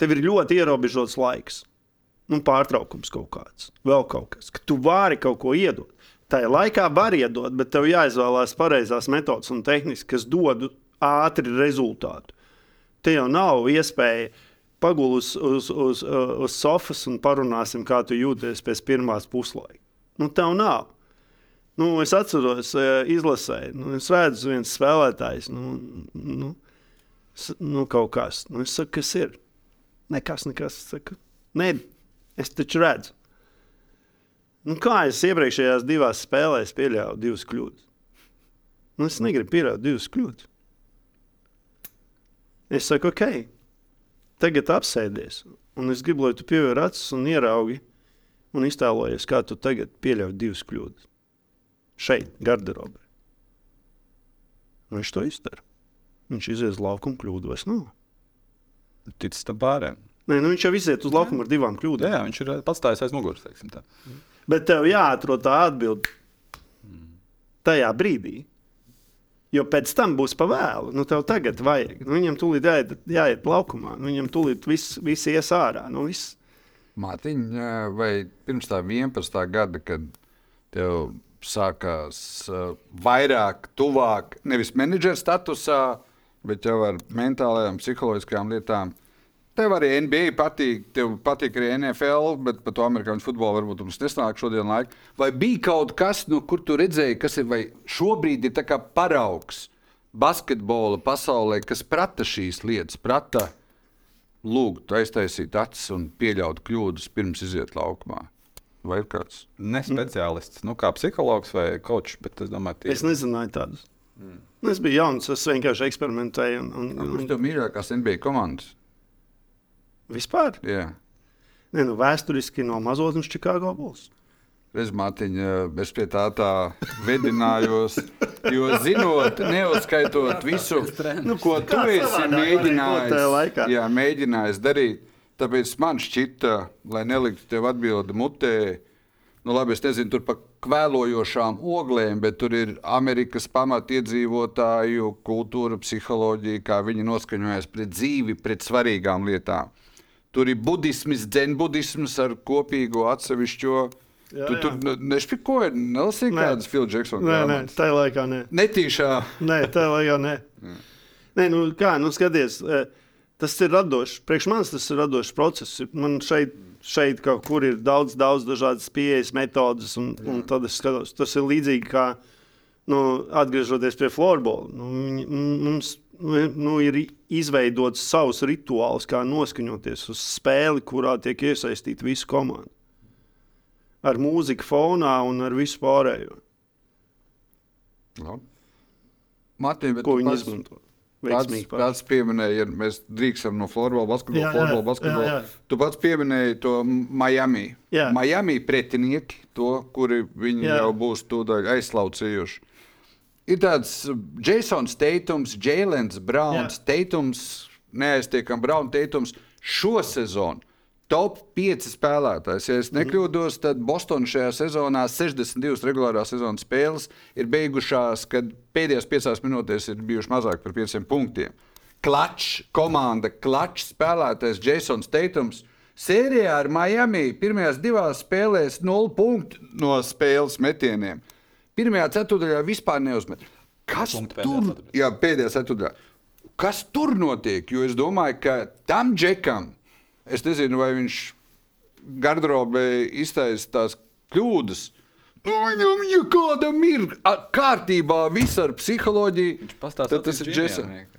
S2: tev ir ļoti ierobežots laiks. Nu, pārtraukums kaut kāds, vēl kaut kas, ka tu vari kaut ko iedot. Tā laikā var iedot, bet tev jāizvēlās pareizās metodas un tehnikas, kas dod ātri rezultātu. Te jau nav iespēja pagulēt uz, uz, uz, uz sofas un parunāsim, kā tu jūties pēc pirmās puslaika. Nu, tev nav. Nu, es atceros, eh, izlasēju, nu, es redzu, viens spēlētājs, nu, nu, nu kaut kas. Nu, es saku, kas ir? Nekas, nekas. Es Saku, Nē, es taču redzu. Nu, kā es iepriekšējās divās spēlēs pieļāvu divas kļūdas? Nu, es negribu pieļaut divas kļūdas. Es saku, ok, tagad apsēdies. Un es gribu, lai tu pievēr acis un ieraugi un iztēlojies, kā tu tagad pieļauj divas kļūdas. Šeit, garderobē. Viņš to izdara. Viņš izies uz laukumu, vairs nav.
S1: Ticis tam pārējiem.
S2: Nē, nu viņš jau iziet uz laukumu ar divām kļūdām.
S1: Jā, viņš ir pats aiz muguras. teiksim tā.
S2: Bet tev jāatrod tā atbilde tajā brīdī. Jo pēc tam būs pa vēlu. Nu, tev tagad vajag. Nu, viņam tūlīt jāiet, jāiet laukumā. Nu, viņam tūlīt viss, viss ies ārā. Nu, viss.
S3: Mārtiņa, vai pirms tā 11. gada, kad tev sākās uh, vairāk, tuvāk, nevis menedžera statusā, bet jau ar mentālajām, psiholoģiskām lietām. Tev arī NBA patīk, tev patīk arī NFL, bet par to amerikāņu futbolu varbūt mums nesnāk šodien laika. Vai bija kaut kas, no kur tu redzēji, kas ir vai šobrīd ir tā kā paraugs basketbola pasaulē, kas prata šīs lietas, prata lūgt, aiztaisīt acis un pieļaut kļūdas pirms iziet laukumā? Vai ir kāds?
S1: Ne speciālists, nu, kā psihologs vai kočs, bet es
S2: Es nezināju tādus. Mm. Es biju jauns, es vienkārši eksperimentēju. Un, un,
S3: Kurš
S2: un,
S3: tev mīļākās NBA komandas?
S2: vispār,
S3: Jā.
S2: ne, nu, vēsturiski no mazotnes Chicago Bulls.
S3: Redz, Mārtiņa, es pie tā tā vedinājos. Jo, zinot, neuzskaitot visu, nu, ko tu esi mēģinājis, jā, mēģinājis darīt, tāpēc man šķita, lai neliktu tev atbildi mutē, nu, labi, es nezinu, tur pa kvēlojošām oglēm, bet tur ir Amerikas pamatiedzīvotāju kultūra, psiholoģija, kā viņi noskaņojas pret dzīvi, pret svarīgām lietām. Tur ir budisms, dzenbudisms ar kopīgo atsevišķo.
S2: Jā,
S3: tu
S2: jā.
S3: tur nešpikoji, nelasīji
S2: Nē.
S3: kādas Phil Jackson
S2: Nē, nē, tajā laikā nē.
S3: Netīšā.
S2: Nē, tā jau nē. (laughs) nē nu, kā, nu, skaties, eh, tas ir radošs. Priekš manis tas ir radošs process. Man šeit, šeit kaut kur ir daudz, daudz dažādas pieejas, metodas, un, un tad es skatos. Tas ir līdzīgi kā nu, atgriežoties pie florbola. Nu, mums nu, nu, ir izveidots savs rituāls, kā noskaņoties uz spēli, kurā tiek iesaistīta visa komanda. Ar mūziku fonā un ar visu pārējo,
S3: Mārtiņ, bet
S2: ko viņi izmanto.
S3: Pats, pats pieminēja, ja mēs drīkstam no florbola, basketbola,
S2: Jā, jā,
S3: florbola,
S2: jā,
S3: basketbola.
S2: jā.
S3: Tu pats pieminēji to Miami.
S2: Jā.
S3: Miami pretinieki, to, kuri viņi jā.
S2: Jā.
S3: jau būs tūdaļ aizslaucījuši. Ir tāds Jasons Teitums, Jēlens Browns,
S2: Jā.
S3: Teitums, neaiztiekam Browns Teitums šo sezonu. Top 5 spēlētājs. Ja es nekļūdos, tad Bostonā šajā sezonā 62 regulārās sezonas spēles ir beigušās, kad pēdējās 5 minūtēs ir bijuši mazāk par 5 punktiem. Klačs, komanda, klačs spēlētājs Jasons Teitums. Sērijā ar Miami pirmajās divās spēlēs 0 punktu no spēles metieniem. Pirmajā ceturtajā vispār neuzmet. Kas tur, jā, pēdējā ceturtajā. Kas tur notiek? Jo es domāju, ka tam džekam, es nezinu, vai viņš garderobē iztaisa tās kļūdas. Nu, Viņam jau kādam ir kārtībā, viss ar psiholoģiju. Tad tas ir Jasons.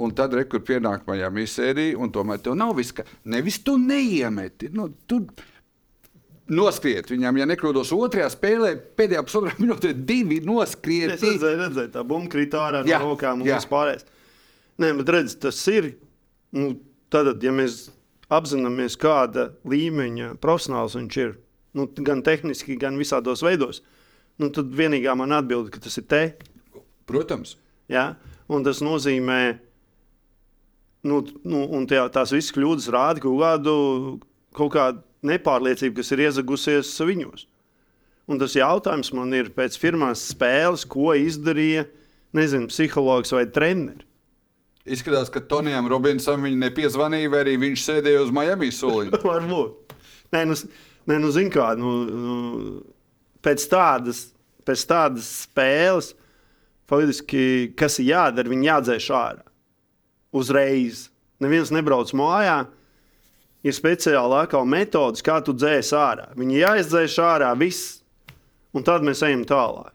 S3: Un tad rekur pienāk Miami sērija, un tomēr tev nav viss, ka nevis tu neiemeti. Nu, tu noskriet viņam, ja nekļūdos otrajā spēlē, pēdējā pusotrā minūtē divi
S2: Es
S3: noskrieti.
S2: redzēju, redzēju tā bumba krīt ārā no rokām un
S3: jā.
S2: viss pārējais. Nē, bet redz, tas ir. Nu, tad, ja mēs apzināmies, kāda līmeņa profesionāls viņš ir, nu, gan tehniski, gan visādos veidos, nu, tad vienīgā man atbilde, ka tas ir te.
S3: Protams.
S2: Ja? Un tas nozīmē, nu, nu, un tie, tās visas kļūdas rāda kaut kādu, kaut kādu nepārliecību, kas ir iezagusies viņos. Un tas jautājums man ir pēc pirmās spēles, ko izdarīja nezinu, psihologs vai treneris.
S3: Izskatās, ka Tonijam Robinsam viņa nepiezvanīja, vai arī viņš sēdēja uz Miami soliņa. (laughs)
S2: Varbūt. Nē, nu, nē, nu zini kā, nu, nu, pēc, tādas, pēc tādas spēles, faktiski, kas ir jādara, viņi jādzēš ārā. Uzreiz. Neviens nebrauc mājā. Ir speciāla atkal metodas, kā tu dzēsi ārā. Viņi jāizdzēš ārā, viss. Un tad mēs ejam tālāk.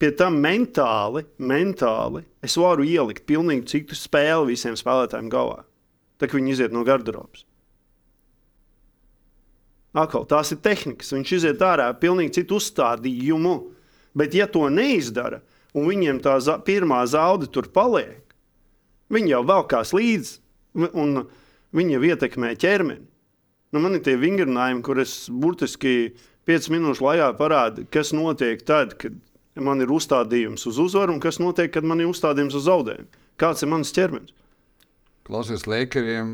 S2: Pie tam mentāli, mentāli es varu ielikt pilnīgi citu spēli visiem spēlētājiem galvā. Tā kā viņi iziet no garderobas. Atkal tās ir tehnikas. Viņš iziet ārā ar pilnīgi citu uzstādījumu. Bet, ja to neizdara, un viņiem tā za pirmā zauda tur paliek, viņi jau velkās līdzi, un viņi jau ietekmē ķermeni. Nu, man ir tie vingrinājumi, kur es burtiski 5 minūšu laikā parādīju, kas notiek tad, kad man ir uzstādījums uz uzvaru, un kas notiek, kad man ir uzstādījums uz zaudējumu. Kāds ir mans ķermenis?
S3: Klausies, Lakeriem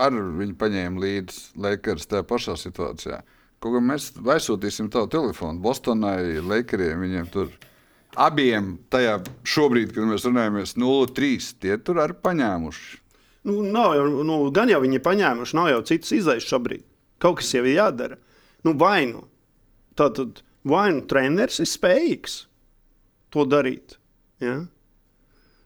S3: arī viņi paņēma līdzi Lakers tajā pašā situācijā. Kaut kā mēs aizsūtīsim tavu telefonu Bostonai, Lakeriem, viņiem tur abiem tajā šobrīd, kad mēs runājamies 0-3, tie tur arī paņēmuši.
S2: Nu, nav jau, nu, gan jau viņi ir paņēmuši, nav jau citas izaises šobrīd. Kaut kas jau ir jādara. Nu, vai nu tātad, vai nu treneris ir spējīgs to darīt? Ja?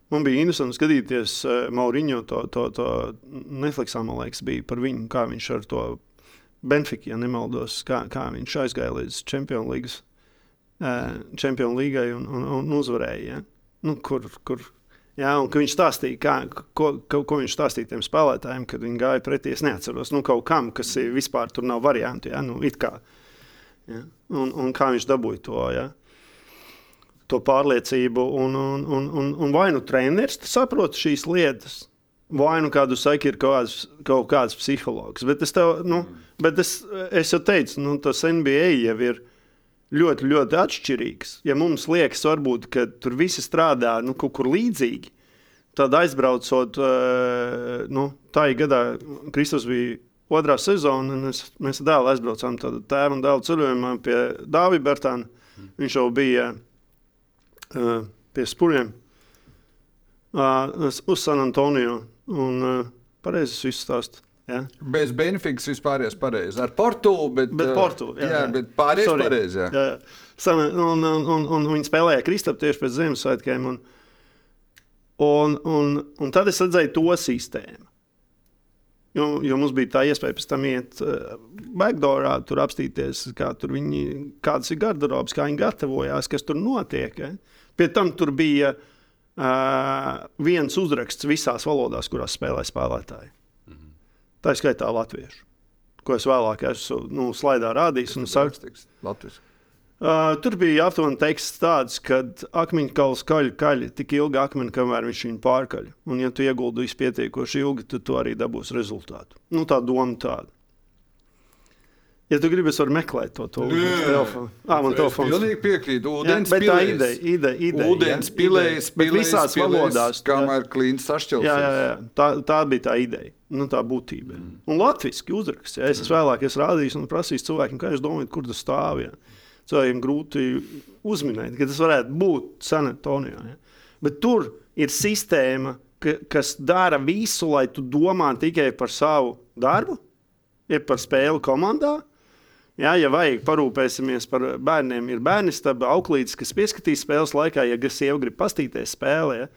S2: Man bija interesanti skatīties uh, Mauriņo to, to, to Netflixā, man liekas, bija par viņu, kā viņš ar to Benfiku, ja nemaldos, kā, kā viņš aizgāja līdz Champions League, uh, Champions League un, un, un uzvarēja. Ja? Nu, kur, kur, Jā, un viņš stāstīja, kā, ko, ko, ko viņš stāstīja tiem spēlētājiem, kad viņi gāja pretī. Es neatceros, nu, kaut kam, kas vispār tur nav variantu. Jā, nu, it kā. Ja? Un, un kā viņš dabūja to, ja? to pārliecību. Un, un, un, un, un vai nu treneris saprot šīs lietas, vai nu kādu saka, ir kaut kāds, kaut kāds psihologs. Bet es, tev, nu, bet es, es jau teicu, nu, tas NBA jau ir ļoti, ļoti atšķirīgs. Ja mums liekas, varbūt, ka tur visi strādā nu, kaut kur līdzīgi, tad aizbraucot, uh, nu, tā ir gadā, Kristus bija otrā sezona, un es, mēs ar dēlu aizbraucām tēvu un dēlu ceļojumā pie Dāvija Bertāna. Viņš jau bija uh, pie spuriem uh, uz San Antonio. Un uh, pareizi es visu stāstu. Ja?
S3: Bez Benfikas vispār ir pareizi. Ar Portugāli, bet,
S2: Bet
S3: eh,
S2: Portu, jā,
S3: jā,
S2: jā.
S3: bet pārējais
S2: Sorry.
S3: pareizi. Jā.
S2: Jā, jā. Un, un, un, un viņi spēlēja Kristapu tieši pēc Ziemassvētkiem. Un, un, un, un tad es redzēju to sistēmu. Jo, jo mums bija tā iespēja pēc tam iet uh, backdoorā, tur apstīties, kā tur viņi, kādas ir garderobas, kā viņi gatavojās, kas tur notiek. Ja? Pie tam tur bija uh, viens uzraksts visās valodās, kurās spēlē spēlētāji. Tā ir skaitā latviešu, ko es vēlāk esmu nu, slaidā rādījis. un saku-
S3: Rakstīts Latvijas.
S2: Uh, tur bija aptuveni teksts tāds, ka akmeņkauls kaļ, kaļ tik ilgi akmeni, kamēr viņš viņu pārkaļ. Un, ja tu ieguldīsi pietiekoši ilgi, tad tu arī dabūsi rezultātu. Nu, tā doma tāda. Ja tu gribi, es varu meklēt to to telefonu. Ah, man
S3: Es
S2: telefons.
S3: pilnīgi piekrītu.
S2: Jā,
S3: Ūdens
S2: bet tā ideja, ideja, ideja.
S3: Ūdens
S2: jā. Bet
S3: pilējs,
S2: visās
S3: pilējs,
S2: valodās. jā.
S3: Kamēr klīns sašķelts.
S2: Jā, jā, jā. Tā, tā bija tā ideja, nu, tā būtība. Mm. Un latviešu uzraksts. Ja es esmu vēlāk es rādījis un prasījis cilvēkiem, kā jūs domājat, kur tas stāv. Ja. Cilvēkiem grūti uzminēt, ka tas varētu būt San Antonijā. Ja. Bet tur ir sistēma, ka, kas dara visu, lai tu domā tikai par savu darbu, ja par spēli komandā. Jā, ja vajag, parūpēsimies par bērniem. Ir bērni, tad auklītis, kas pieskatīs spēles laikā, ja sieva grib pastīties spēlē. Ja?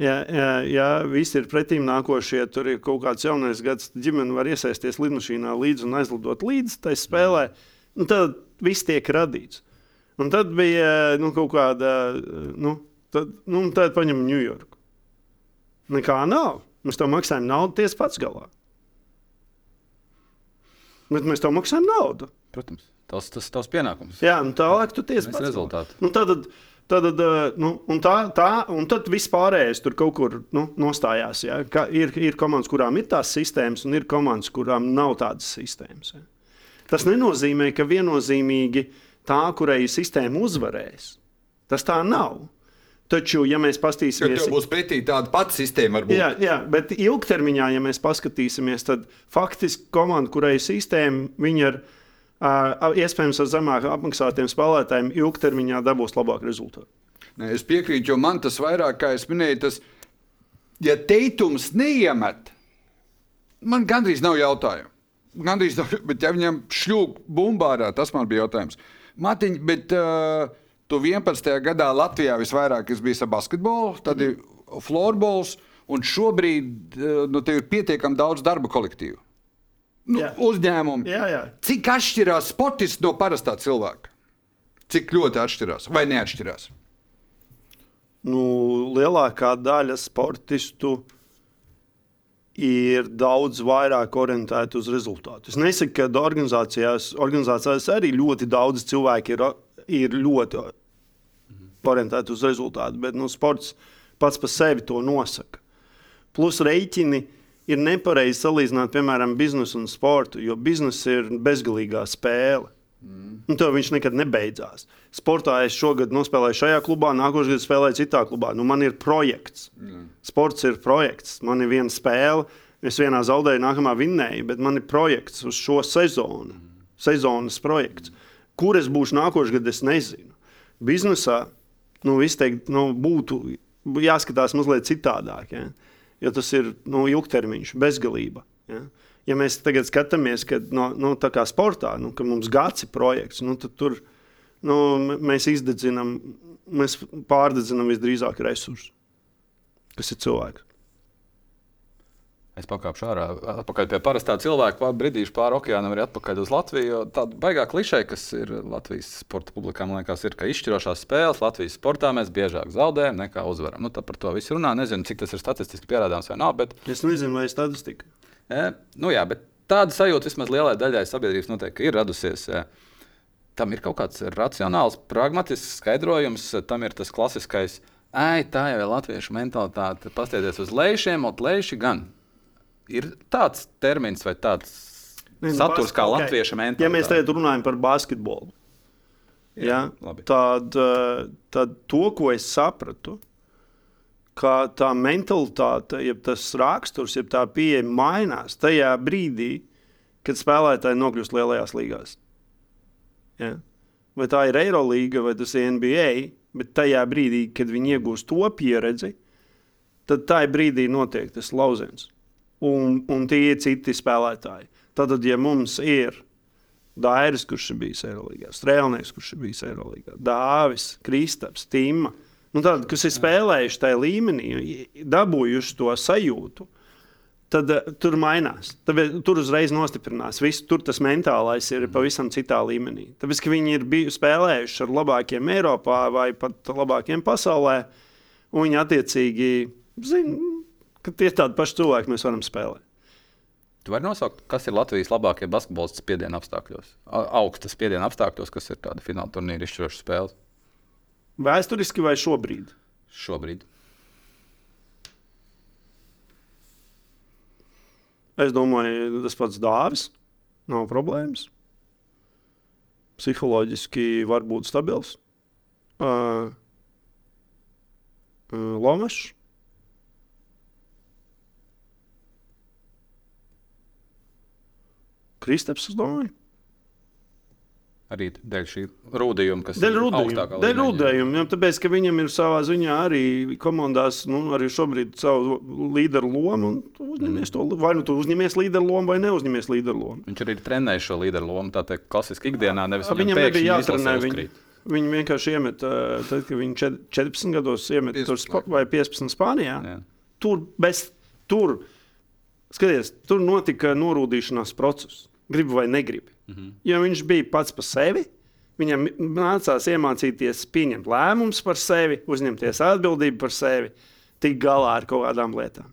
S2: Ja, ja, ja visi ir pretīm nākošie, tur ir kaut kāds jaunais gads, ģimene var iesaisties lidmašīnā līdzi un aizlidot līdzi tai spēlē, nu, tad viss tiek radīts. Un tad bija nu, kaut kāda, nu, tad, nu, tad paņem Ņujorku. Nekā nav. Mēs tam maksājam naudu tiesa pats galā. Bet mēs tam maksājam naudu.
S1: Protams, tas, ir tavs pienākums.
S2: Jā, un tālāk tu tiesi pats.
S1: rezultātu.
S2: Nu, tad, tad, nu, un tā, tā, un tad viss pārējais tur kaut kur nu, nostājās. Ja? Ka ir, ir komandas, kurām ir tās sistēmas, un ir komandas, kurām nav tādas sistēmas. Ja? Tas nenozīmē, ka viennozīmīgi tā, kurai sistēma, uzvarēs. Tas tā nav. Taču, ja mēs paskatīsimies,
S3: tev būs pretī tāda pati sistēma. varbūt.
S2: Jā, jā, bet ilgtermiņā, ja mēs paskatīsimies, tad faktiski komanda, kurai ir sistēma, viņa ir uh, iespējams ar zemāk apmaksātiem spēlētājiem, ilgtermiņā dabūs labāku rezultātu.
S3: Nē, es piekrītu, jo man tas vairāk, kā es minēju, tas, ja teikums neiemet, man gandrīz nav jautājumu. Gandrīz nav, (laughs) bet ja viņam šļūk bumbārā, tas man bija jautājums. Matiņ, bet uh, tu 11. gadā Latvijā visvairāk es biju ar basketbolu, tad ir florbols, un šobrīd uh, nu, tev ir pietiekami daudz darba kolektīvu. Nu,
S2: Jā.
S3: uzņēmumu.
S2: Jā, jā.
S3: Cik atšķirās sportists no parastā cilvēka? Cik ļoti atšķirās vai neatšķirās?
S2: Nu, lielākā daļa sportistu ir daudz vairāk orientēti uz rezultātu. Es nesaku, ka organizācijās, organizācijās arī ļoti daudz cilvēku ir, ir ļoti orientēti uz rezultātu, bet nu, sports pats par sevi to nosaka. Plus rēķini ir nepareizi salīdzināt, piemēram, biznesu un sportu, jo biznesa ir bezgalīgā spēle. Un to viņš nekad nebeidzās. Sportā es šogad nospēlēju šajā klubā, nākošais gads spēlēju citā klubā. Nu, man ir projekts. Sports ir projekts. Man ir viena spēle, es vienā zaudēju, nākamā vinnēju, bet man ir projekts uz šo sezonu. Sezonas projekts. Kur es būšu nākošais gads, es nezinu. Biznesā nu, teikt, nu, būtu jāskatās mazliet citādāk. Ja? Jo tas ir nu, ilgtermiņš, bezgalība. Ja? Ja mēs tagad skatāmies, ka no, no, tā kā sportā, nu, ka mums gads ir projekts, nu, tad tur nu, mēs izdedzinām, mēs pārdedzinām visdrīzāk resursus, kas ir cilvēks.
S1: Es pakāpšu ārā, atpakaļ pie parastā cilvēka, pāri brīdīšu pāri okeānam, arī atpakaļ uz Latviju. Tāda baigā klišē, kas ir Latvijas sporta publikā, man liekas, ir, ka izšķirošās spēles Latvijas sportā mēs biežāk zaudējam nekā uzvaram. Nu, par to viss runā. Nezinu, cik tas ir statistiski pierādāms vai nav, bet,
S2: Es nezinu, vai statistika.
S1: Nu, jā, bet tāda sajūta vismaz lielai daļai sabiedrības noteikti ir radusies. Tam ir kaut kāds racionāls, pragmatisks skaidrojums, tam ir tas klasiskais. Ai, tā jau ir latviešu mentalitāte. Pastieties uz lejšiem, un lejši gan. Ir tāds termins vai tāds
S2: Ne, nu,
S1: saturs kā latviešu mentalitāte.
S2: Ja mēs tagad runājam par basketbolu,
S1: Jā,
S2: ja, tad, tad to, ko es sapratu, ka tā mentalitāte, jeb tas raksturs, jeb tā pieeja mainās tajā brīdī, kad spēlētāji nokļūst lielajās līgās. Ja? Vai tā ir Eirolanda vai tas ir NBA, bet tajā brīdī, kad viņi iegūst to pieredzi, tad tajā brīdī notiek tas lauciens. Un, un tie ir citi spēlētāji. Tad, ja mums ir Dairis, kurš ir bijis Eirolandā, Strēlnieks, kurš ir bijis Eirolandā, Dāvis, Kristaps, Tīma, nu, tādi, kas ir spēlējuši tajā līmenī, dabūjuši to sajūtu, tad uh, tur mainās. Tad, tur uzreiz nostiprinās. Viss, tur tas mentālais ir pavisam citā līmenī. Tāpēc, ka viņi ir biju, spēlējuši ar labākiem Eiropā vai pat labākiem pasaulē, un viņi attiecīgi zina, ka tie tādi paši cilvēki mēs varam spēlēt.
S1: Tu vari nosaukt, kas ir Latvijas labākie basketbolisti spiediena apstākļos, A- augstas spiediena apstākļos, kas ir tādi fināla turnīra izšķirošas spēles
S2: Vēsturiski vai šobrīd?
S1: šobrīd.
S2: Es domāju, tas pats dāvis. Nav problēmas. psiholoģiski var būt stabils. Uh, Lomašs. Kristaps, es domāju.
S1: Arī dēļ šī rūdījuma, kas
S2: Dēļ
S1: ir
S2: rudējuma. Dēļ rudējuma. jā, Tāpēc, ka viņam ir savā ziņā arī komandās, nu, arī šobrīd savu līderu lomu. un tu Uzņemies to, vai nu tu uzņemies līderu lomu, vai neuzņemies līderu lomu.
S1: Viņš arī trenēja šo līderu lomu, tā teikt, klasiski ikdienā. Nevis
S2: A, Viņam nebija Viņu,
S1: uzkrīt.
S2: viņu vienkārši iemet, ā, tad, kad viņi čet- 14 gados iemet
S3: 15
S2: tur vai 15 Spānijā.
S1: Jā.
S2: Tur, bez, tur, skaties, tur notika norūdīšanās process. Gribu vai negribu. -hmm. Ja viņš bija pats par sevi, viņam nācās iemācīties pieņemt lēmumus par sevi, uzņemties atbildību par sevi, tikt galā ar kaut kādām lietām.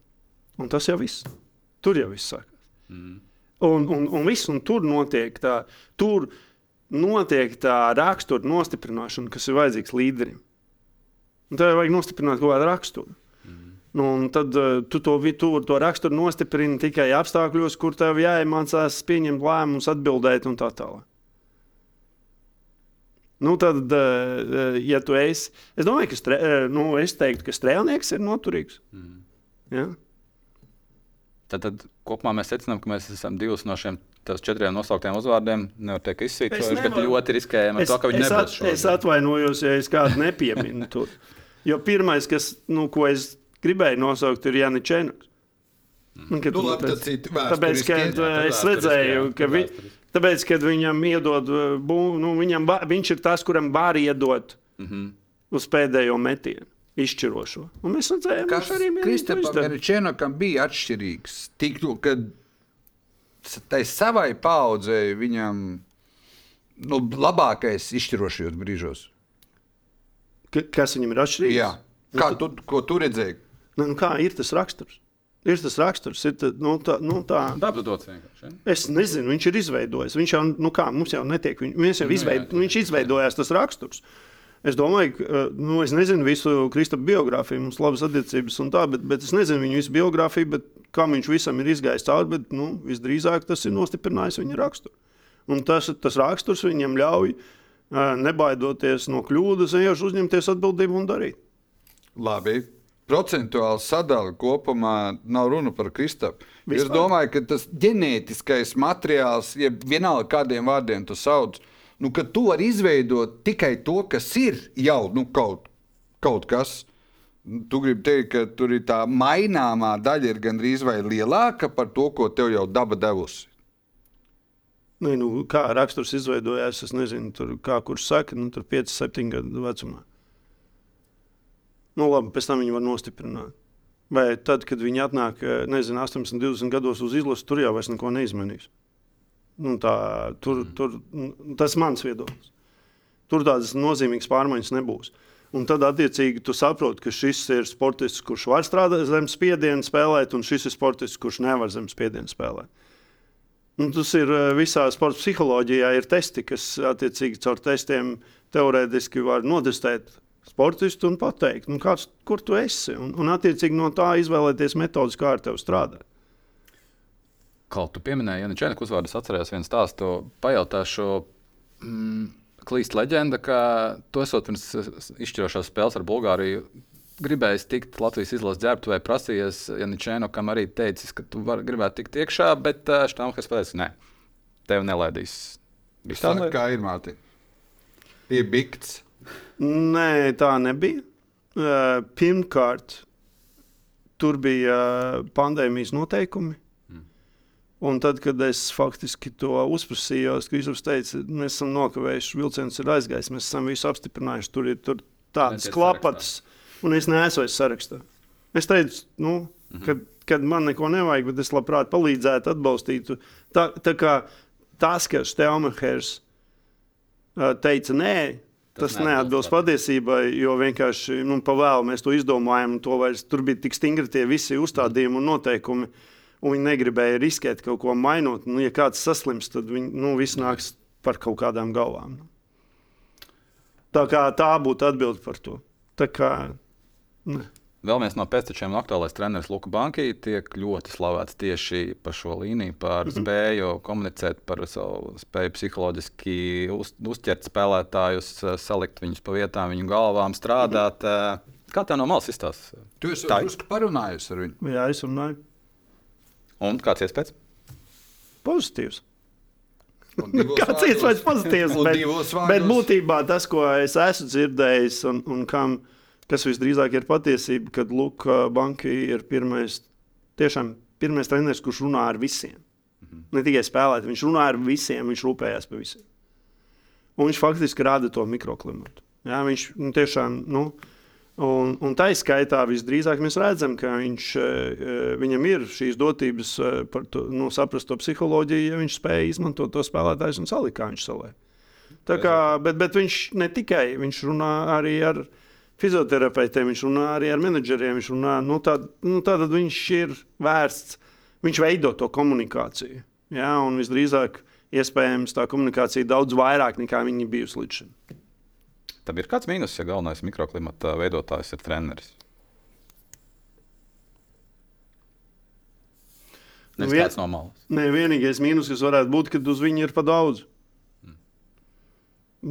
S2: Un tas jau viss. Tur jau viss sākās. Mm. Un, un, un, viss, un tur notiek tā, tur notiek tā rakstura nostiprināšana, kas ir vajadzīgs līderim. Un tev vajag nostiprināt kaut kādu raksturu. Nu, un tad uh, tu to, vi- tu to raksturu nostiprini tikai apstākļos, kur tev jāiemācās pieņemt lēmumus, atbildēt un tā tālāk. Nu, tad, uh, ja tu esi, es domāju, ka stre, uh, nu, es teiktu, ka strēlnieks ir noturīgs. Mm. Ja?
S1: Tad, tad kopumā mēs secinām, ka mēs esam divus no šiem tās četriem nosauktiem uzvārdiem. Nevar teikt, izsīkot, bet ļoti riskējam ar
S2: Es,
S1: to, ka viņi nebūs
S2: at, es atvainojos, ja es kādu nepieminu tur. (laughs) Jo pirmais, kas, nu, ko es gribēju nosaukt, ir Jānis Čēnoks. Un, kad
S3: Nu,
S2: tu
S3: labi,
S2: tāpēc-
S3: tad
S2: Tāpēc, kad es redzēju, ka vi, tāpēc, kad viņam iedod, uh, bū, nu, viņam, viņš ir tas, kuram var iedot mm
S1: Mhm.
S2: -hmm. uz pēdējo metienu, izšķirošo. Un mēs redzējām, viņš arī to
S3: Kristapam. Eričēnokam bija atšķirīgs? Tik, nu, kad s- tai savai paudzei viņam nu, labākais izšķirošajos brīžos.
S2: Ka- Kas viņam ir atšķirīgs?
S3: Jā. Kā tu, ko tu redzēji?
S2: Nu, nu, kā ir tas raksturs? Ir tas raksturs, ir tā, nu, tā, nu, tā,
S1: Dabas dots vienkārši. ja?
S2: Es nezinu, viņš ir izveidojis. Viņš jau, nu kā, mums jau netiek, viņ, mēs jau
S1: Nu,
S2: izveid,
S1: jā, jā.
S2: viņš izveidojās tas raksturs. Es domāju, ka, uh, nu, es nezinu visu Kristapam biogrāfiju, mums ir labas attiecības un tā, bet, bet es nezinu viņu visu biogrāfiju, bet kā viņš visam ir izgājis cauri, bet nu, visdrīzāk tas ir nostiprinājis viņa raksturu. Un tas, tas raksturs viņam ļauj uh, nebaidoties no kļūdas, vienkārši uzņemties atbildību un darīt.
S3: Labi. Procentuāli sadalījuma kopumā nav runa par Kristapu. Es domāju, ka tas ģenētiskais materiāls, ja vienalga kādiem vārdiem tu sauc, nu, ka tu vari izveidot tikai to, kas ir jau nu, kaut, kaut kas. Tu gribi teikt, ka tur ir tā maināmā daļa, ir gandrīz vai lielāka par to, ko tev jau daba devusi.
S2: Nu, nu, kā raksturs izveidojās, es nezinu, tur, kā kurš saka, nu, tur 5, 7 gadu vecumā. Nu, labi, pēc tam viņi var nostiprināt. Vai tad, kad viņi atnāk, eh, nezinu, 80, 20 gados uz izlasi, tur jau vairs neko neizmainīs. Nu, tā, tur, tur, nu, tas ir mans viedoklis. Tur tādas nozīmīgas pārmaiņas nebūs. Un tad, attiecīgi, tu saproti, ka šis ir sportists, kurš var strādāt zem spiediena, spēlēt, un šis ir sportists, kurš nevar zem spiediena spēlēt. Nu, tas ir eh, visā sporta psiholoģijā, ir testi, kas attiecīgi caur testiem teorētiski var notestēt sportistu un pateikt, nu, kāds, kur tu esi. Un, un attiecīgi no tā izvēlēties metodus, kā ar tevi strādāt.
S1: Kaut tu pieminēji, ja Čēniņš uzvārdu, es atceros vienu stāstu, pajautāšu. Mm, klīst leģenda, ka tu esot pirms izšķirošās spēles ar Bulgāriju. Gribējis tikt Latvijas izlases ģērbtuvē, prasījies Janičēnu, kam arī teicis, ka tu vari gribēt tikt iekšā, bet Štāmhers pateica, nē, tev nelaidīs. Viss tā
S3: kā ir māte? Ir bikts.
S2: Nē, tā nebija. Pirmkārt, tur bija pandēmijas noteikumi. Un tad, kad es faktiski to uzprasīju, Kristus teica, mēs esam nokavējuši, vilciens ir aizgājis, mēs esam visu apstiprinājuši. Tur ir tur tādas klapatas, un es neesmu vairs sarakstā. Es teicu, nu,
S1: Mhm.
S2: kad, kad man neko nevajag, bet es labprāt palīdzētu, atbalstītu. Tā, tā kā tas, ka Stelmachers teica nē,
S1: Tas neatbilst
S2: patiesībai, jo vienkārši nu, pavēlu mēs to izdomājām. un to Vairs, tur bija tik stingri tie visi uzstādījumi un noteikumi. Un viņi negribēja riskēt kaut ko mainot. Nu, ja kāds saslims, tad viņi, nu, viss nāks par kaut kādām galvām. Tā, kā, tā būtu atbilde par to. Tā kā, ne.
S1: Vēl viens no pēctečiem un aktuālais treneris Luka Banki tiek ļoti slavēts tieši par šo līniju, par -hmm. spēju komunicēt, par savu spēju psiholoģiski uz, uzķert spēlētājus, salikt viņus pa vietām, viņu galvām, strādāt. Mm -hmm. Kā tā no malas izstāsta?
S3: Tu esi drusku parunājis ar viņu.
S2: Jā, es runāju.
S1: Un kāds iespējas?
S2: Pozitīvs. (laughs) Kāds iespējas pozitīvs? bet, bet būtībā tas, ko es esmu dzirdējis un, un kam kas visdrīzāk ir patiesība, kad Luka Banki ir pirmais, tiešām pirmais treneris, kurš runā ar visiem. Mhm. Ne tikai spēlēt, viņš runā ar visiem, viņš rūpējās par visiem. Un viņš faktiski rada to mikroklimatu. Jā, viņš nu, tiešām, nu, un, un tā izskaitā visdrīzāk mēs redzam, ka viņš, viņam ir šīs dotības par to, nu, saprast to psiholoģiju, ja viņš spēja izmantot to spēlētājus un salikt, kā viņš salē. Tā kā, bet, bet viņš ne tikai, viņš runā arī ar viņu fizioterapeitiem, viņš runā arī ar menedžeriem. Viņš runā, nu, tā, nu, tātad viņš ir vērsts, viņš veido to komunikāciju. Ja, un visdrīzāk, iespējams, tā komunikācija daudz vairāk nekā viņa bijusi līdz šim.
S1: Tam ir kāds mīnus, ja galvenais mikroklimata veidotājs ir treneris.
S2: Nu, vien,
S1: no malas.
S2: Nē, vienīgais mīnus, kas varētu būt, kad uz viņu ir pa daudz. Mm.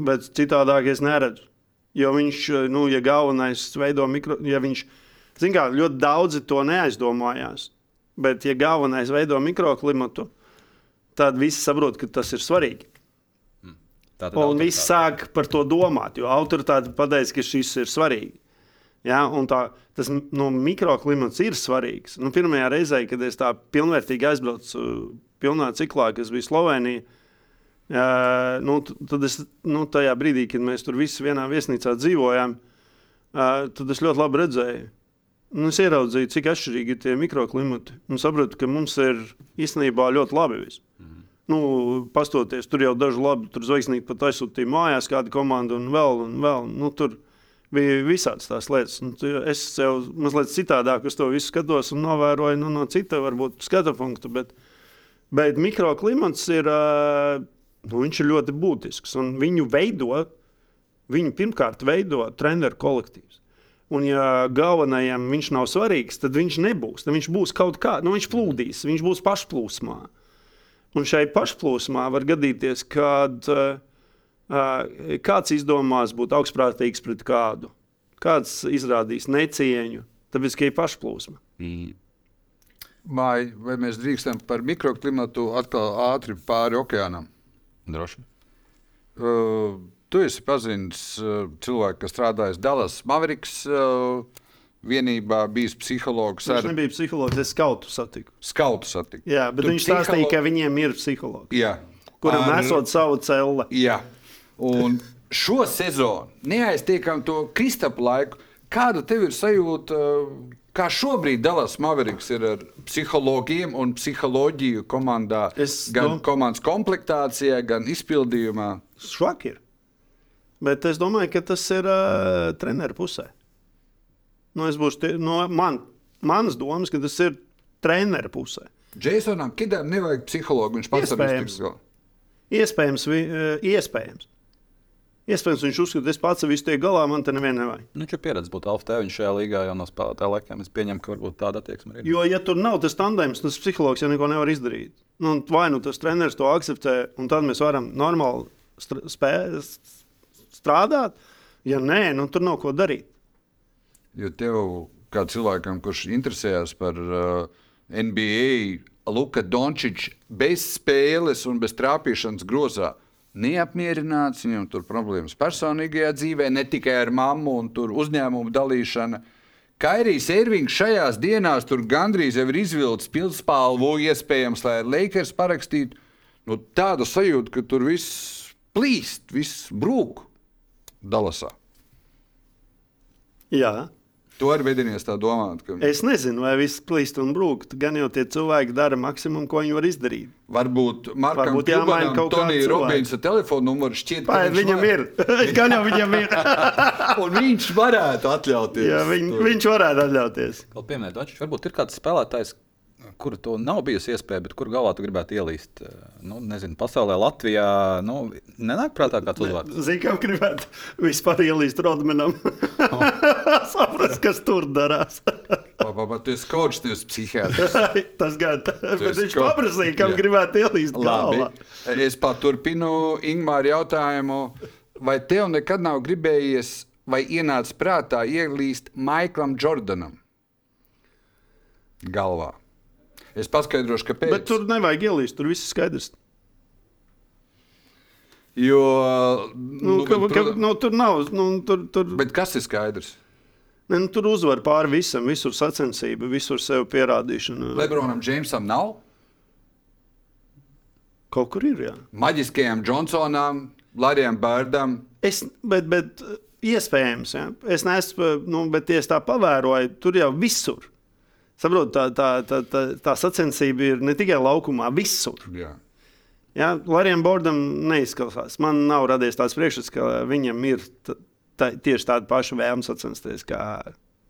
S2: Bet citādāk es neredzu. Jo viņš, nu, ja galvenais veido mikro, ja viņš, zin kā, ļoti daudzi to neaizdomājās. Bet, ja galvenais veido mikroklimatu, tad visi saprot, ka tas ir svarīgi. Hmm. Tātad un viss sāk par to domāt, jo autoritāte pateica, ka šis ir svarīgi. Ja, tā, tas nu, mikroklimats ir svarīgs. Nu, pirmajā reizē, kad es tā pilnvērtīgi aizbraucu pilnā ciklā, kas bija Slovenija, Uh, nu, tad es nu, tajā brīdī, kad mēs tur visi vienā viesnīcā dzīvojām, uh, tad es ļoti labi redzēju. Nu, es ieraudzīju, cik atšķirīgi ir tie mikroklimati. Un sapratu, ka mums ir īstenībā ļoti labi. Viss. Mm -hmm. nu, pastoties, tur jau daži labi, tur zvaigznīgi pat aizsūtīja mājās kādu komandu un vēl, un vēl. Nu, tur bija visādas tās lietas. Un es jau mazliet citādāk uz to visu skatos un novēroju nu, no cita, varbūt, skatu punktu. Bet, bet mikroklimats ir. Uh, nu, viņš ir ļoti būtisks. Viņu veido, viņu pirmkārt veido treneru kolektīvs. Un, ja galvenajam viņš nav svarīgs, tad viņš nebūs. Tad viņš būs kaut kā, nu, viņš plūdīs, viņš būs pašplūsmā. Un šai pašplūsmā var gadīties, kad uh, kāds izdomās būt augstprātīgs pret kādu, kāds izrādīs necieņu, tāpēc, ka ir pašplūsma. Mm.
S3: Vai, vai mēs drīkstam par mikroklimatu atkal ātri pāri okeānam?
S1: Droši.
S3: Uh, tu esi pazinis uh, cilvēku, kas strādājis Dallas Mavericks. Uh, vienībā bijis psihologs.
S2: Viņš ar... nebija psihologs, es skautu satiku.
S3: Skautu satiku.
S2: Jā, bet tu viņš psiholo... stāstīja, ka viņiem ir psihologs.
S3: Jā.
S2: Kuram ar... esot savu celu.
S3: Jā. Un šo sezonu, neaiztiekam to Kristapu laiku, kāda tev ir sajūta? Kā šobrīd Dallas Mavericks ir ar psihologiem un psiholoģiju komandā, es gan dom... komandas komplektācijā, gan izpildījumā?
S2: Švaki ir. Bet es domāju, ka tas ir uh, treneru pusē. Nu, tie, no man, manas domas, ka tas ir treneru pusē.
S3: Jasonam Kidam nevajag psihologu. Viņš pats
S2: ir iespējams. Iespējams, vi, uh, iespējams. Iespējams, viņš uzskata, ka es pats visu tiek galā, man te neviena nevajag.
S1: Nu, viņš ir pieredzējis būt Alfa Viņš šajā līgā jau no spēlētāja laikiem. Es pieņemu, ka varbūt tāda attieksme ir.
S2: Jo, ja tur nav tas tandēms, tas psihologs jau neko nevar izdarīt. Nu, vai nu tas treneris to akceptē, un tad mēs varam normāli spēt, strādāt. Ja nē, nu, tur nav ko darīt.
S3: Jo tev, kā cilvēkam, kurš interesējas par uh, NBA, Luka Dončičs bez spēles un bez trāpīšanas grozā neapmierināts, viņam tur problēmas personīgajā dzīvē, ne tikai ar mammu un uzņēmumu dalīšanu. Kairijs Ervings šajās dienās tur gandrīz jau ir izvilcis pilspālu, iespējams, lai Lakers parakstītu nu, tādu sajūtu, ka tur viss plīst, viss brūk Dalasā.
S2: Jā.
S3: Tu arī vedinies tā domāt. Ka...
S2: Es nezinu, vai viss plīst un brūk. Gan jau tie cilvēki dara maksimumu, ko viņi var izdarīt.
S3: Varbūt Markam Varbūt jāmaina kaut kāda Robinsa telefona numurs šķiet,
S2: ka viņš viņam var... ir. (laughs) gan jau viņam ir. (laughs)
S3: un viņš varētu atļauties.
S2: Jā, viņ, viņš varētu atļauties.
S1: Kaut pieminēt, varbūt ir kāds spēlētājs, kuru to nav bijusi iespēja, bet kur galvā tu gribētu ielīst? Eh, Nu, nezinu, pasaulē, Latvijā. Nu, nenāk prātā kāds uzvārds.
S2: Zinu, kā gribētu vispār ielīst Rodmanam. (laughs) Saprast, kas tur darās. (laughs)
S3: Tu esi kočs, tu esi psihiatrs. (laughs)
S2: Tas gan. Bet viņš paprasīja, kam
S3: Jā.
S2: gribētu ielīst
S3: Labi.
S2: galvā.
S3: Es paturpinu Ingūru jautājumu. Vai tev nekad nav gribējies, vai ienācis prātā ielīst Maiklam Jordanam galvā? Es paskaidrošu, kāpēc.
S2: Bet tur nevajag ielīst, tur viss ir skaidrs.
S3: Jo,
S2: Nu,
S3: nu,
S2: ka,
S3: bet,
S2: ka, nu, tur nav. Nu, tur, tur,
S3: bet kas ir skaidrs?
S2: ne, nu, tur uzvar pāri visam, visur sacensība, visur sev pierādīšana.
S3: Lebronam Džeimsam nav,
S2: Kaut kur ir. Jā.
S3: maģiskajam Džonsonam, Larijam Bārdam.
S2: Es, bet, bet iespējams, ja? es neesmu, nu, bet es tā pavēroju, tur jau visur. Saprotu, tā, tā, tā, tā, tā sacensība ir ne tikai laukumā, visur.
S3: Jā.
S2: Ja? Larijam Bordam neizklausās. Man nav radies tāds priekšstats, ka viņam ir tieši tāda paša vēlme sacensties kā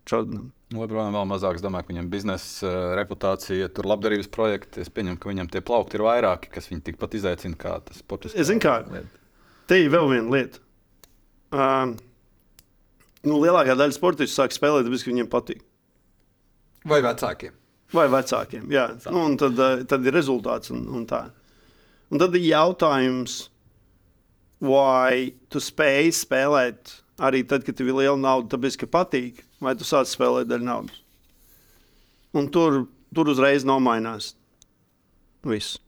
S2: Čordanam.
S1: Lebronam vēl mazāk, es domāju, ka viņam biznesa uh, reputācija, tur labdarības projekti. Es pieņemu, ka viņam tie plaukti ir vairāki, kas viņu tikpat izaicina kā tas sports.
S2: Es zinu, kā. Te ir vēl viena lieta. Uh, nu, lielākā daļa sportistu sāk spēlēt, tāpēc, ka viņiem patīk.
S3: Vai vecākiem?
S2: Vai vecākiem. Jā. Nu, un tad, eh, tad ir rezultāts. Un, un tā. un tad ir jautājums, vai tu spēj spēlēt arī tad, kad tev ir liela nauda, tāpēc, ka patīk, vai tu sāc spēlēt dēļ naudas. Un tur, tur uzreiz nomainās viss.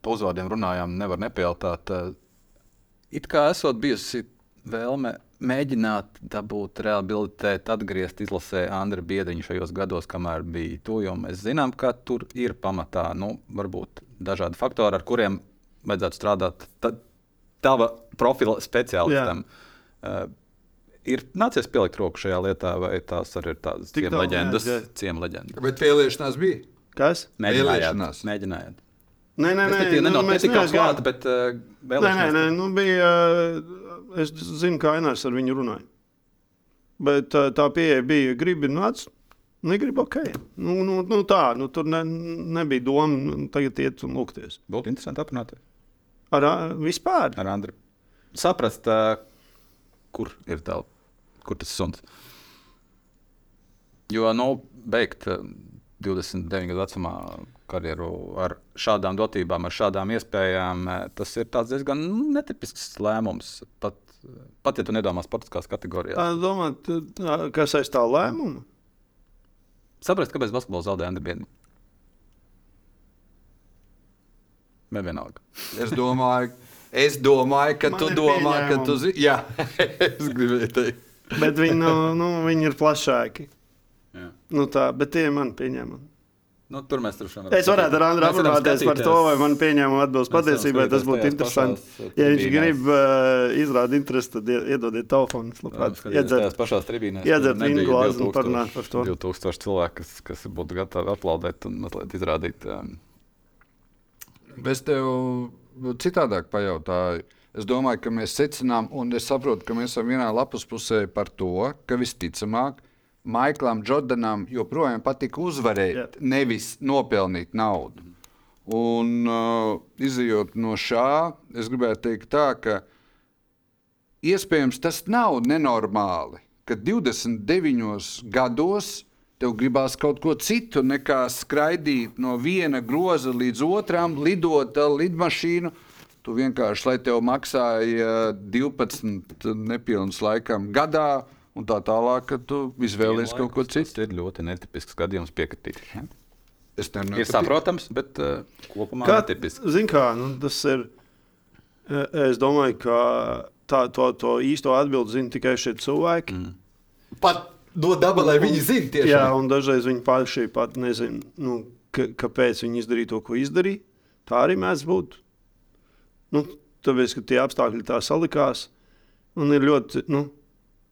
S1: Pa uzvārdiem runājām, nevar nepajautāt. eh, It kā esot bijusi vēlme mēģināt dabūt rehabilitēt, atgriezt izlasē Andra Biedriņu šajos gados, kamēr bija to, jo mēs zinām, ka tur ir pamatā, nu, varbūt dažādi faktori, ar kuriem vajadzētu strādāt ta, tava profila speciālistam. Uh, ir nācies pielikt roku šajā lietā, vai tās arī ir tādas ciemu leģendas? Ciemu leģendas.
S3: Bet vēlēšanās bija.
S2: Kas?
S1: Mēģinājāt. Mēģinājāt.
S2: Nē, nē, nē,
S1: Respektīvi,
S2: nu,
S1: nenāk-
S2: mēs
S1: netikām
S2: neaizgājām.
S1: klāta, bet uh,
S2: Nē, nē,
S1: vēlēšanās.
S2: nē nu bija. uh, Es zinu, kā Ainārs ar viņu runāja. Bet uh, tā pieeja bija, gribi nāc, negribu ok. Nu, nu, nu tā, nu, tur ne, nebija doma nu, tagad iet un lūgties.
S1: Būtu interesanti aprunāties
S2: Ar vispār.
S1: ar Andru. Saprast, uh, kur ir tā, kur tas suns. Jo, nu, beigt uh, 29 gadu vecumā karjeru ar šādām dotībām, ar šādām iespējām, uh, tas ir tāds diezgan nu, netipisks lēmums. Pat, pat ja tu nedomā sportiskās kategorijās.
S2: Tā domā, tu- ā, kas aiz tā lēmuma?
S1: Saprast, kāpēc basketbols zaudē Andru Biedni. Bet vienalga.
S3: Es domāju, es domāju ka
S2: Man
S3: tu domā, ka
S2: pieņēmumi.
S3: tu zini. Jā, (laughs) es gribēju teikt.
S2: Bet viņi, nu, nu, viņi ir plašāki.
S1: Jā.
S2: Nu, tā, bet tie ir mani pieņēmumi.
S1: Nu, tur mēs tur
S2: Es varētu ar Andru aprunāties par to, vai man pieņēmuma
S1: varam
S2: patiesībai. Tas būtu interesanti.
S1: pašās,
S2: Ja viņš grib uh, izrādīt interesi, tad ie- iedodiet telefonu.
S1: Iedzert pašās tribīnēs.
S2: iedzert vīnu glāzi un
S1: 2000
S2: parunāt par to.
S1: 2000 cilvēku, kas, kas būtu gatavi aplaudēt un mazliet izrādīt. Um,
S3: Es tev citādāk pajautāju. Es domāju, ka mēs secinām, un es saprotu, ka mēs esam vienā lapas pusē par to, ka visticamāk Maiklam Jordanam joprojām patika uzvarēt,
S2: Jā.
S3: nevis nopelnīt naudu. Un uh, izējot no šā, es gribētu teikt, tā, ka iespējams tas nav nenormāli, ka 29 gados tev gribās kaut ko citu nekā skraidīt no viena groza līdz otram, lidot ar lidmašīnu. Tu vienkārši, lai tev maksāja 12 nepilnus laikam gadā, un tā tālāk, ka tu izvēlies kaut ko citu.
S1: Tas ir ļoti netipisks gadījums piekritīt. Ja?
S3: Es nerunāju
S1: Ir
S3: par
S1: saprotams, bet uh, kopumā
S2: Kā,
S1: netipisks.
S2: zin kā, nu, tas ir. e, Es domāju, ka tā, to, to īsto atbildi zina tikai šie cilvēki. Mm.
S3: Pat no daba, lai viņi zinātu, tieši
S2: Jā, un dažreiz viņi paši pat nezina, nu, ka, kāpēc viņi izdarīja to, ko izdarīja. Tā arī mēdz būt. Nu, tāpēc, ka tie apstākļi tā salikās, un ir ļoti nu,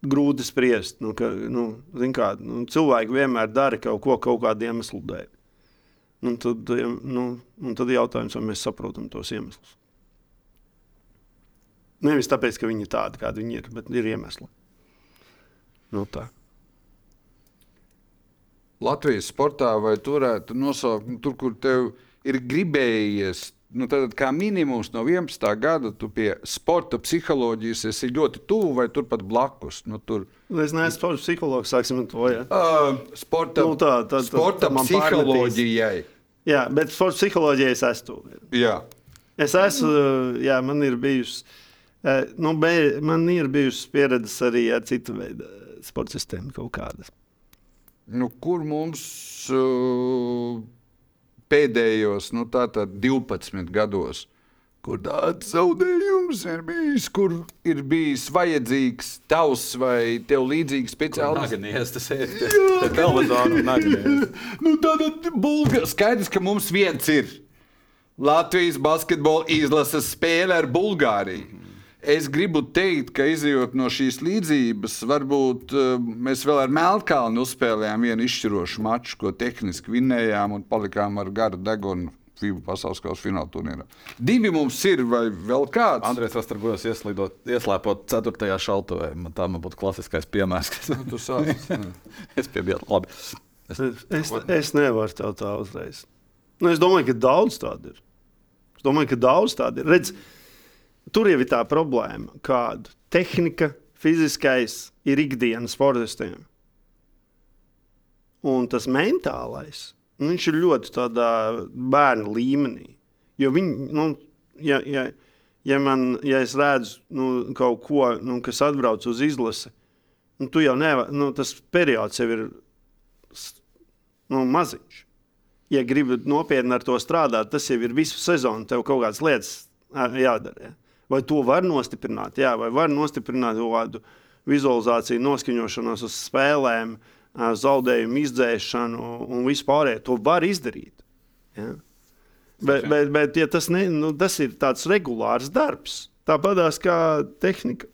S2: grūti spriest. Nu, ka, nu, kā, nu, cilvēki vienmēr dara kaut ko kaut kādu iemeslu dēļ. Un tad, nu, un tad ir jautājums, vai mēs saprotam tos iemeslus. Nevis tāpēc, ka viņi ir tādi, kādi viņi ir, bet ir iemesli. Nu, tā.
S3: Latvijas sportā, vai tu varētu nosaukt, nu, tur, kur tev ir gribējies. Nu, tad, kā minimums no 11. gada, tu pie sporta psiholoģijas esi ļoti tuvu vai turpat blakus. Nu, tur,
S2: Es neesmu sports psihologs, sāksim to. Ja.
S3: uh, sporta
S2: Nu, tā, tā- tā-
S3: sporta
S2: tā
S3: psiholoģijai.
S2: Jā, bet sports psiholoģijā es esmu. tuvu.
S3: Jā.
S2: Es esmu, jā, man ir bijusi, nu, man ir bijusi pieredze arī ar citu veidu sporta sistēmu kaut kādas.
S3: Nu, kur mums uh, pēdējos nu, tātad 12 gados, kur tāds zaudējums ir bijis, kur ir bijis vajadzīgs tavs vai tev līdzīgs speciālists?
S1: Naginies, tas ir (laughs) televizors.
S3: Nu, tāda bulga. Skaidrs, ka mums viens ir Latvijas basketbola izlases spēle ar Bulgāriju. Es gribu teikt, ka izjūt no šīs līdzības, varbūt uh, mēs vēl ar Melnkalnu uzspēlējām vienu izšķirošu maču, ko tehniski vinnējām un palikām ar garu degunu FIBA pasaules kausa fināla turnīrā. Divi mums ir, vai vēl kāds?
S1: Andrejs Rastargojs ieslīdot, ieslēpot 4. šautavē. Man tā man būtu klasiskais piemērs. kas-
S3: Nu, tu sāc. (laughs)
S1: es piebildu, labi.
S2: Es, es, es nevaru tev tā uzreiz. Nu, es domāju, ka daudz tādu ir. Es domāju, ka daudz tādu ir. Redz, tur jau ir tā problēma, kāda tehnika, fiziskais ir ikdienas sportistiem. Un tas mentālais, viņš ir ļoti tādā bērnu līmenī. Jo viņi, nu, ja, ja, ja, man, ja es redzu nu, kaut ko, nu, kas atbrauc uz izlasi, nu, tu jau nevari, nu, tas periods jau ir nu, maziņš. Ja gribi nopietni ar to strādāt, tas jau ir visu sezonu. Tev kaut kādas lietas jādara. Ja? Vai to var nostiprināt? Jā, vai var nostiprināt kaut kādu vizualizāciju, noskaņošanos uz spēlēm, zaudējumu izdzēšanu un vispārējo. To var izdarīt. Ja? Bet, bet, bet ja tas, ne, nu, tas ir tāds regulārs darbs. Tāpat kā tehnika,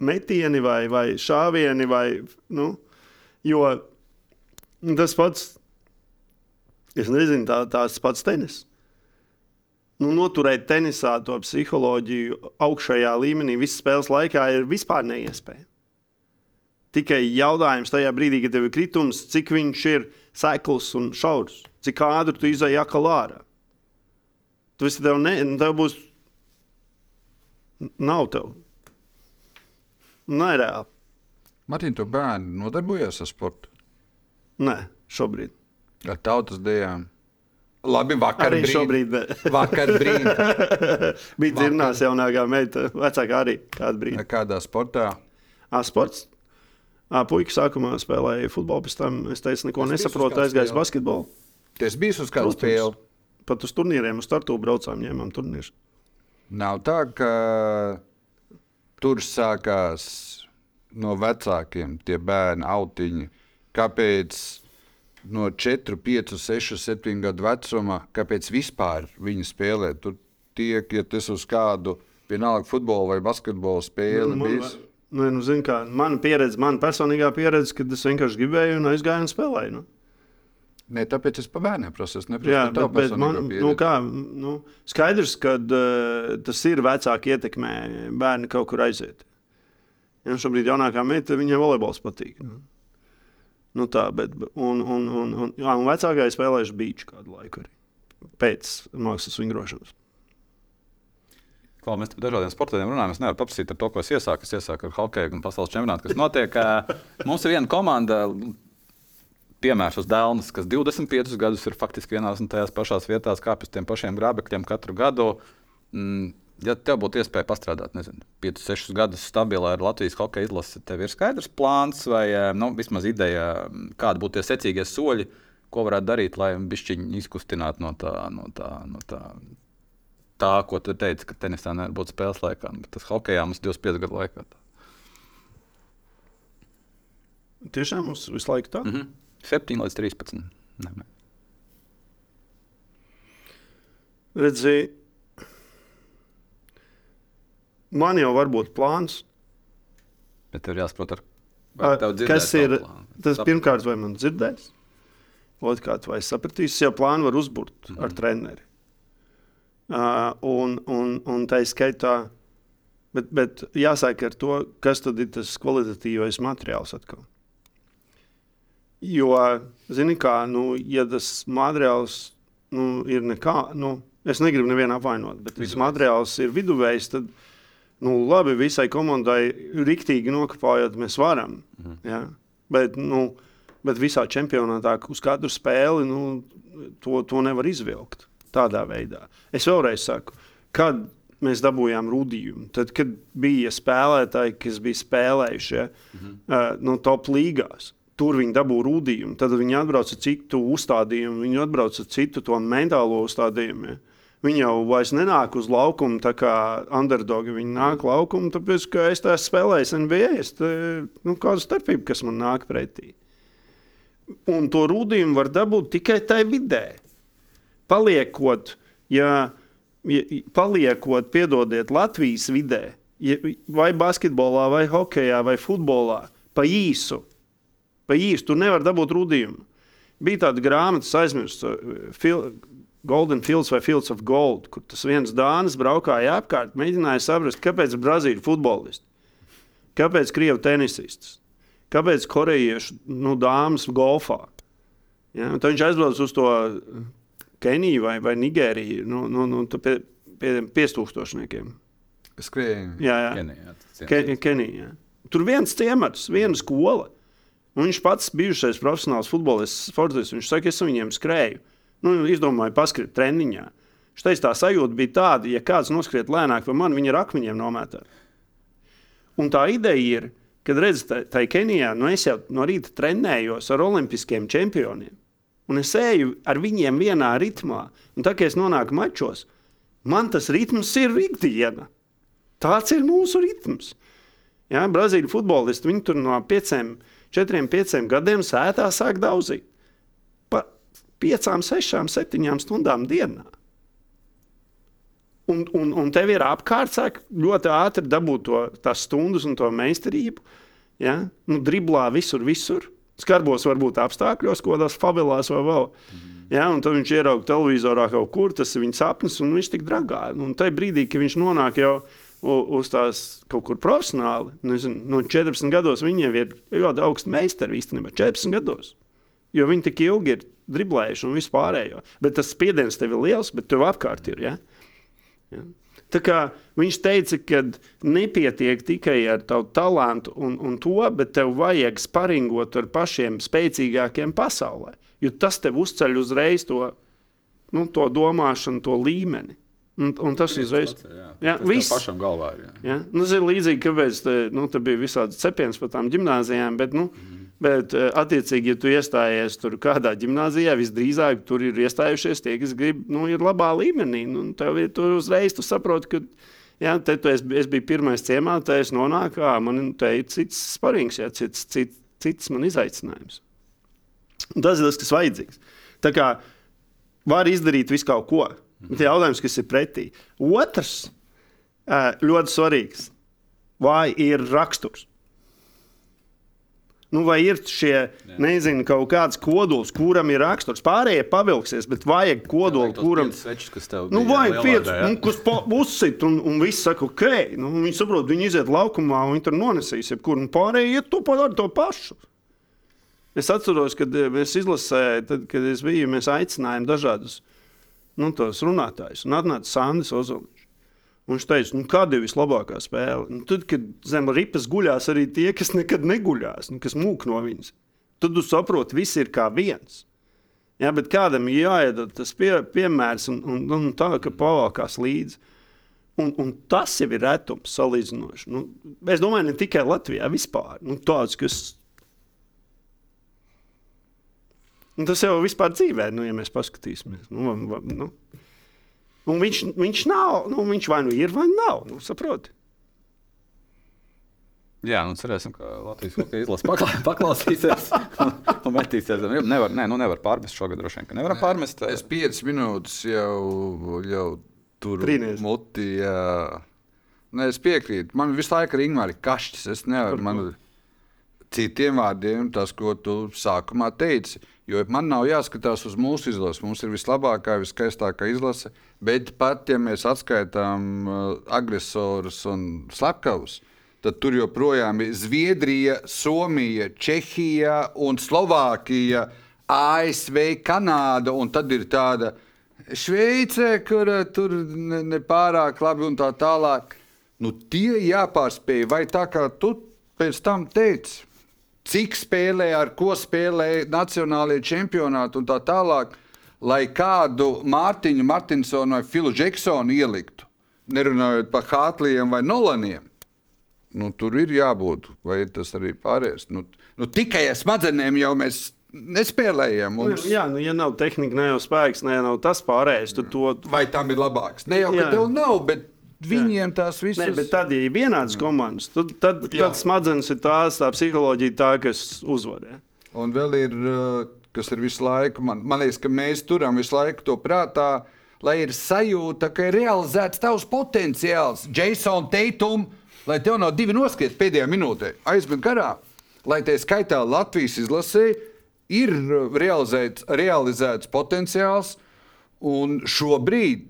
S2: metieni vai, vai šāvieni, vai, nu, jo tas pats Es nezinu, tā, tās pats tenis. Nu, noturēt tenisā to psiholoģiju augšējā līmenī visas spēles laikā ir vispār neiespējami. Tikai jautājums tajā brīdī, kad tev ir kritums, cik viņš ir sekls un šaurs, cik ātri tu izai atkal ārā. Tas tev, ne, tev būs. Nav tev. Nereāli.
S3: Martin, tu bērni nodarbojies ar sportu,
S2: Nē, šobrīd.
S3: ar tautas dejām. Labi, vakar
S2: Arī
S3: brīd-
S2: šobrīd.
S3: Vakar brīdī. (laughs)
S2: Bija dzirnās jaunākā meita, vecākā arī kādu brīdi.
S3: Kādā sportā?
S2: Ā, sports. Puika sākumā spēlēja futbolu, pēc tam es teicu, neko
S3: Es
S2: nesaprotu,
S3: spēli.
S2: basketbolu.
S3: Tas bija uz kādu spēli.
S2: Pat uz turnīriem, uz startu braucām, ņēmām turnīrus.
S3: Nav tā, ka tur sākās no vecākiem tie bērni autiņi. Kāpēc no 4, 5, 6, 7 gadu vecuma, kāpēc vispār viņi spēlē? Tur tiek, ja tas uz kādu vienalga futbola vai basketbola spēli
S2: Nu, man, nu, nu, zin, kā, mana pieredze, mana personīgā pieredze, kad es vienkārši gribēju un aizgāju un spēlēju. Nu.
S3: Ne, tāpēc es pa bērniem prasu. Es neprasu
S2: Jā, bet, bet man,
S3: personīgo
S2: nu, kā, nu, skaidrs, ka uh, tas ir vecāki ietekmē bērni kaut kur aiziet. Ja šobrīd jaunākā meita, viņai volejbols patīk. Nu. Nu tā, bet, un, un, un, un, jā, un vecākā ir spēlējuši beidžu kādu laiku arī. Pēc mākslas vingrošanas.
S1: Kā mēs par dažādiem sportiem runājam, es nevaru paprasīt ar to, ko es iesāku. Es iesāku ar hokeju un pasaules čempionātu, kas notiek. (laughs) Mums ir viena komanda, piemērs uz Dēlnes, kas 25 gadus ir faktiski vienās un tajās pašās vietās, kāpj uz tiem pašiem grābekļiem katru gadu. Ja tev būtu iespēja pastrādāt, nezinu, 5, 6 gadus stabilā ar Latvijas hokeja izlasi, tev ir skaidrs plāns vai ā, nu, vismaz ideja, kādi būtu tie secīgie soļi, ko varētu darīt, lai bišķiņi izkustinātu no tā, no tā, no tā tā, ko tu teici, ka tenisā nevar būt spēles laikā. Bet tas hokeja mums 25 gadu laikā.
S2: Tiešām mums visu laiku tā.
S1: Mm -hmm. 7 līdz 13. Ne, ne.
S2: Redzi, man jau var būt plāns.
S1: Bet tev jāsaprot, ar,
S2: Kas ir tas?
S1: Sap-
S2: Pirmkārt, vai man dzirdēs? Otrkārt, vai sapratīs, jau plānu var uzbūvēt mm -hmm. ar treneri. Uh, un, un, un tā ir skaitā, bet, bet jāsāk ar to, kas tad ir tas kvalitatīvais materiāls atkal. Jo, zini, kā, nu, ja tas materiāls nu, ir nekā, nu, es negribu nevienu apvainot, bet tas materiāls ir viduvējs, tad, nu, labi, visai komandai riktīgi nokāpājot, mēs varam. Mhm. Ja? Bet, nu, bet visā čempionātā uz katru spēli nu, to, to nevar izvilkt tādā veidā. Es vēlreiz saku, kad mēs dabūjām rudījumu, tad, kad bija spēlētāji, kas bija spēlējuši ja, mhm. uh, no top līgās. Tur viņi dabūja rudījumu, tad viņi atbrauca ar citu uzstādījumu, viņi atbrauca ar citu to mentālo uzstādījumu. Ja. Viņi jau vairs nenāk uz laukumu, tā kā underdogi. Viņi nāk laukumu, tāpēc, ka es tā spēlēju NBA. Es te, nu, kāda starpība, kas man nāk pretī? Un to rudījumu var dabūt tikai tajā vidē. Paliekot, ja, ja, paliekot piedodiet, Latvijas vidē, ja, vai basketbolā, vai hokeja, vai futbolā, pa īsu pa īstu. Tur nevar dabūt rudījumu. Bija tāda grāmata, aizmirsts, uh, Golden Fields vai Fields of Gold, kur tas viens dānis braukāja apkārt, mēģināja saprast, kāpēc Brazīļu futbolisti, kāpēc Krievu tenisistus, kāpēc korejiešu nu, dāmas golfā. Ja? Tad viņš aizbrauc uz to Keniju vai, vai Nigēriju, nu, nu, nu, pie, pie piestūkstošniekiem.
S3: Skrējēji.
S2: Jā, jā. Kenijā. Ke, Kenijā. Tur viens ciemats, viena skola. Un viņš pats bijušais profesionāls futbolists, sportists. Viņš saka, es viņiem skrēju. Nu, izdomāju, paskriet treniņā. Teica, tā sajūta bija tāda, ja kāds noskriet lēnāk par mani, viņa ar akmeņiem nometā. Un tā ideja ir, kad redzat, tā ir Kenijā, nu es jau no rīta trenējos ar olimpiskiem čempioniem. Un es eju ar viņiem vienā ritmā. Un tā kā es nonāku mačos, man tas ritms ir rītdiena. Tāds ir mūsu ritms. Ja, Brazīļu futbolisti, viņi tur no pieciem četriem, pieciem gadiem sētā sāk daudzīt. Pa piecām, sešām, septiņām stundām dienā. Un, un, un tev ir apkārt, sāk ļoti ātri dabūt to, tās stundas un to meistarību. Ja? Nu, driblā visur, visur. Skarbos varbūt apstākļos, ko tās favelās vai vēl. Mm. Ja, un tad viņš ieraudzīja televizorā kaut kur, tas ir viņa sapnis, un viņš tik dragā. Un tajā brīdī, kad viņš nonāk jau uz tās kaut kur profesionāli. Nezinu, no 14 gados viņiem ir ļoti augsts meistars īstenībā. 14 gados. Jo viņi tik ilgi ir driblējuši un vispārējo. Bet tas spiediens tev ir liels, bet tev apkārt ir. Ja? Ja? Tā kā viņš teica, ka nepietiek tikai ar tavu talantu un, un to, bet tev vajag sparingot ar pašiem spēcīgākiem pasaulē. Jo tas tev uzceļ uzreiz to, nu, to domāšanu, to līmeni. Un, un tas ir uzreiz. Jā,
S1: tas pašam galvā ir. Jā.
S2: Jā? Nu, tas ir līdzīgi, kāpēc te, nu, te bija visādi cepiens par tām gimnājām, bet, nu, mm. Bet eh, attiecīgi, ja tu iestājies tur kādā gimnājā, visdrīzāk tur ir iestājušies tie, kas grib, nu, ir labā līmenī. Nu, tev ir tur uzreiz tu saproti, ka. Jā, te tu es, es biju pirmais ciemā, te es nonāku, man te ir cits sparings, jā, cits, cits, cits man izaicinājums. Un tas ir tas, kas vajadzīgs. Tā kā var izdarīt visu kaut ko. Bet jautājums, kas ir pretī. Otrs, ļoti svarīgs, vai ir raksturs? Nu, vai ir šie, nezinu, kaut kāds kodols, kuram ir raksturs? Pārējie pavilksies, bet vajag kodolu, kuram ir
S1: svečs, kas tev
S2: nu, vajag pieci, nu, kas uzsit, un, un viss saka, ok, nu, viņi saprot, viņi iziet laukumā, un viņi tur nonesīs, jebkur, un pārējie iet to padara to pašu. Es atceros, kad mēs izlasējām, tad, kad es biju, mēs aicinājām dažādus nu, runātājus. Un atnāca Sandis Ozoliņš. Viņš teica, nu, kāda ir vislabākā spēle? Nu, tad, kad zem ripas guļās arī tie, kas nekad neguļās, nu, kas mūk no viņas, tad tu saproti, viss ir kā viens. Jā, bet kādam ir jāiedod tas pie, piemērs, un, un, un tā, ka pavalkās līdzi. Un, un tas jau ir retums salīdzinoši. Nu, es domāju, ne tikai Latvijā, vispār. Nu, tāds, kas Un tas jau vispār dzīvē, nu, ja mēs paskatīsimies. Nu, nu. Un viņš, viņš nav, nu, viņš vai nu ir, vai nav. Nu, saproti?
S1: Jā, nu cerēsim, ka Latvijas monēta (laughs) izlase paklā, paklausīsies (laughs) un, metīsies. Nevar, ne, nu nevar pārmest šogad, droši vien, ka nevaram pārmest.
S3: Es piecas minūtes jau, jau tur
S2: Brīnies.
S3: muti. Jā. Nē, es piekrītu. Man visu laiku ir Ingūna kašķis. Es nevaru. Man, citiem vārdiem, tas, ko tu sākumā teici. Jo man nav jāskatās uz mūsu izlasi. Mums ir vislabākā, viskaistākā izlase. Bet pat ja mēs atskaitām uh, agresorus un slepkavus, tad tur joprojām ir Zviedrija, Somija, Čehija un Slovākija, ASV, Kanāda. Un tad ir tāda Šveice, kur tur ne, ne labi un tā tālāk. Nu, tie jāpārspēj, vai tā kā tu pēc tam teici, cik spēlē, ar ko spēlē nacionālajie čempionāti un tā tālāk, lai kādu Mārtiņu Martinsonu vai Filu Džeksonu ieliktu, nerunājot par Hātlijiem vai Nolaniem. Nu, tur ir jābūt, vai tas arī pārējais. Nu, nu, tikai ar smadzenēm jau mēs nespēlējam. Mums...
S2: Jā, nu, ja nav tehnika, ne jau spēks, ne jau tas pārējais, tad to.
S3: Vai tam ir labāks? Ne jau, ka
S2: Jā.
S3: tev nav, bet viņiem tās visas
S2: bet tad, ja ir vienādas komandas, tad, tad, tad smadzenes ir tās, tā psiholoģija, tā, kas uzvar. Ja?
S3: Un vēl ir, uh, kas ir visu laiku, man, man liekas, ka mēs turam visu laiku to prātā, lai ir sajūta, ka ir realizēts tavs potenciāls. Jason Tatum, lai tev nav divi noskriet pēdējā minūtē, aizmet garā, lai tie skaitā Latvijas izlasē ir uh, realizēts, realizēts potenciāls. Un šobrīd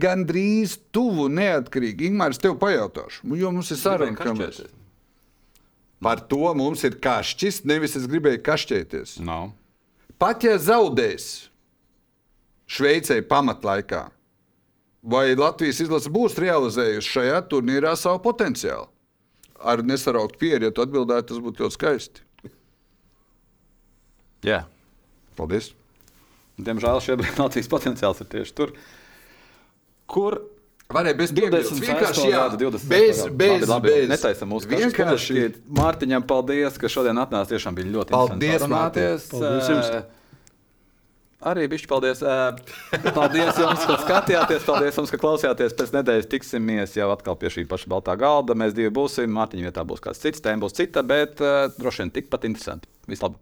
S3: gandrīz tuvu neatkarīgi. Ingūns, tev pajautāšu, jo mums ir saruna, ka mēs par to mums ir kašķis, nevis es gribēju kašķēties.
S1: Nav.
S3: Pat ja zaudēs Šveicē pamatlaikā, vai Latvijas izlase būs realizējusi šajā turnīrā savu potenciālu? Ar nesaraukt pieredzi, ja tu atbildētu, tas būtu ļoti skaisti.
S1: Jā.
S3: Paldies!
S1: Diemžēl šobrīd Latvijas potenciāls ir tieši tur, kur
S3: Varēja bez
S1: 20
S3: piebildes. Vienkārši jā,
S1: gada, 20
S3: bez, bez,
S1: labi, labi,
S3: bez.
S1: Netaisam mūsu
S3: Vienkārši.
S1: vienkārši. Mārtiņam, paldies, ka šodien atnācāt. Tiešām bija ļoti
S3: Paldies,
S1: interesanti parunāties.
S2: Paldies jums.
S1: Arī bišķi paldies. Paldies jums, ka skatījāties. Paldies jums, ka klausījāties. Pēc nedēļas tiksimies jau atkal pie šī paša baltā galda. Mēs divi būsim. Mārtiņa vietā būs kāds cits, tēma būs cita, bet droši vien tikpat interesanti. Vislabāk!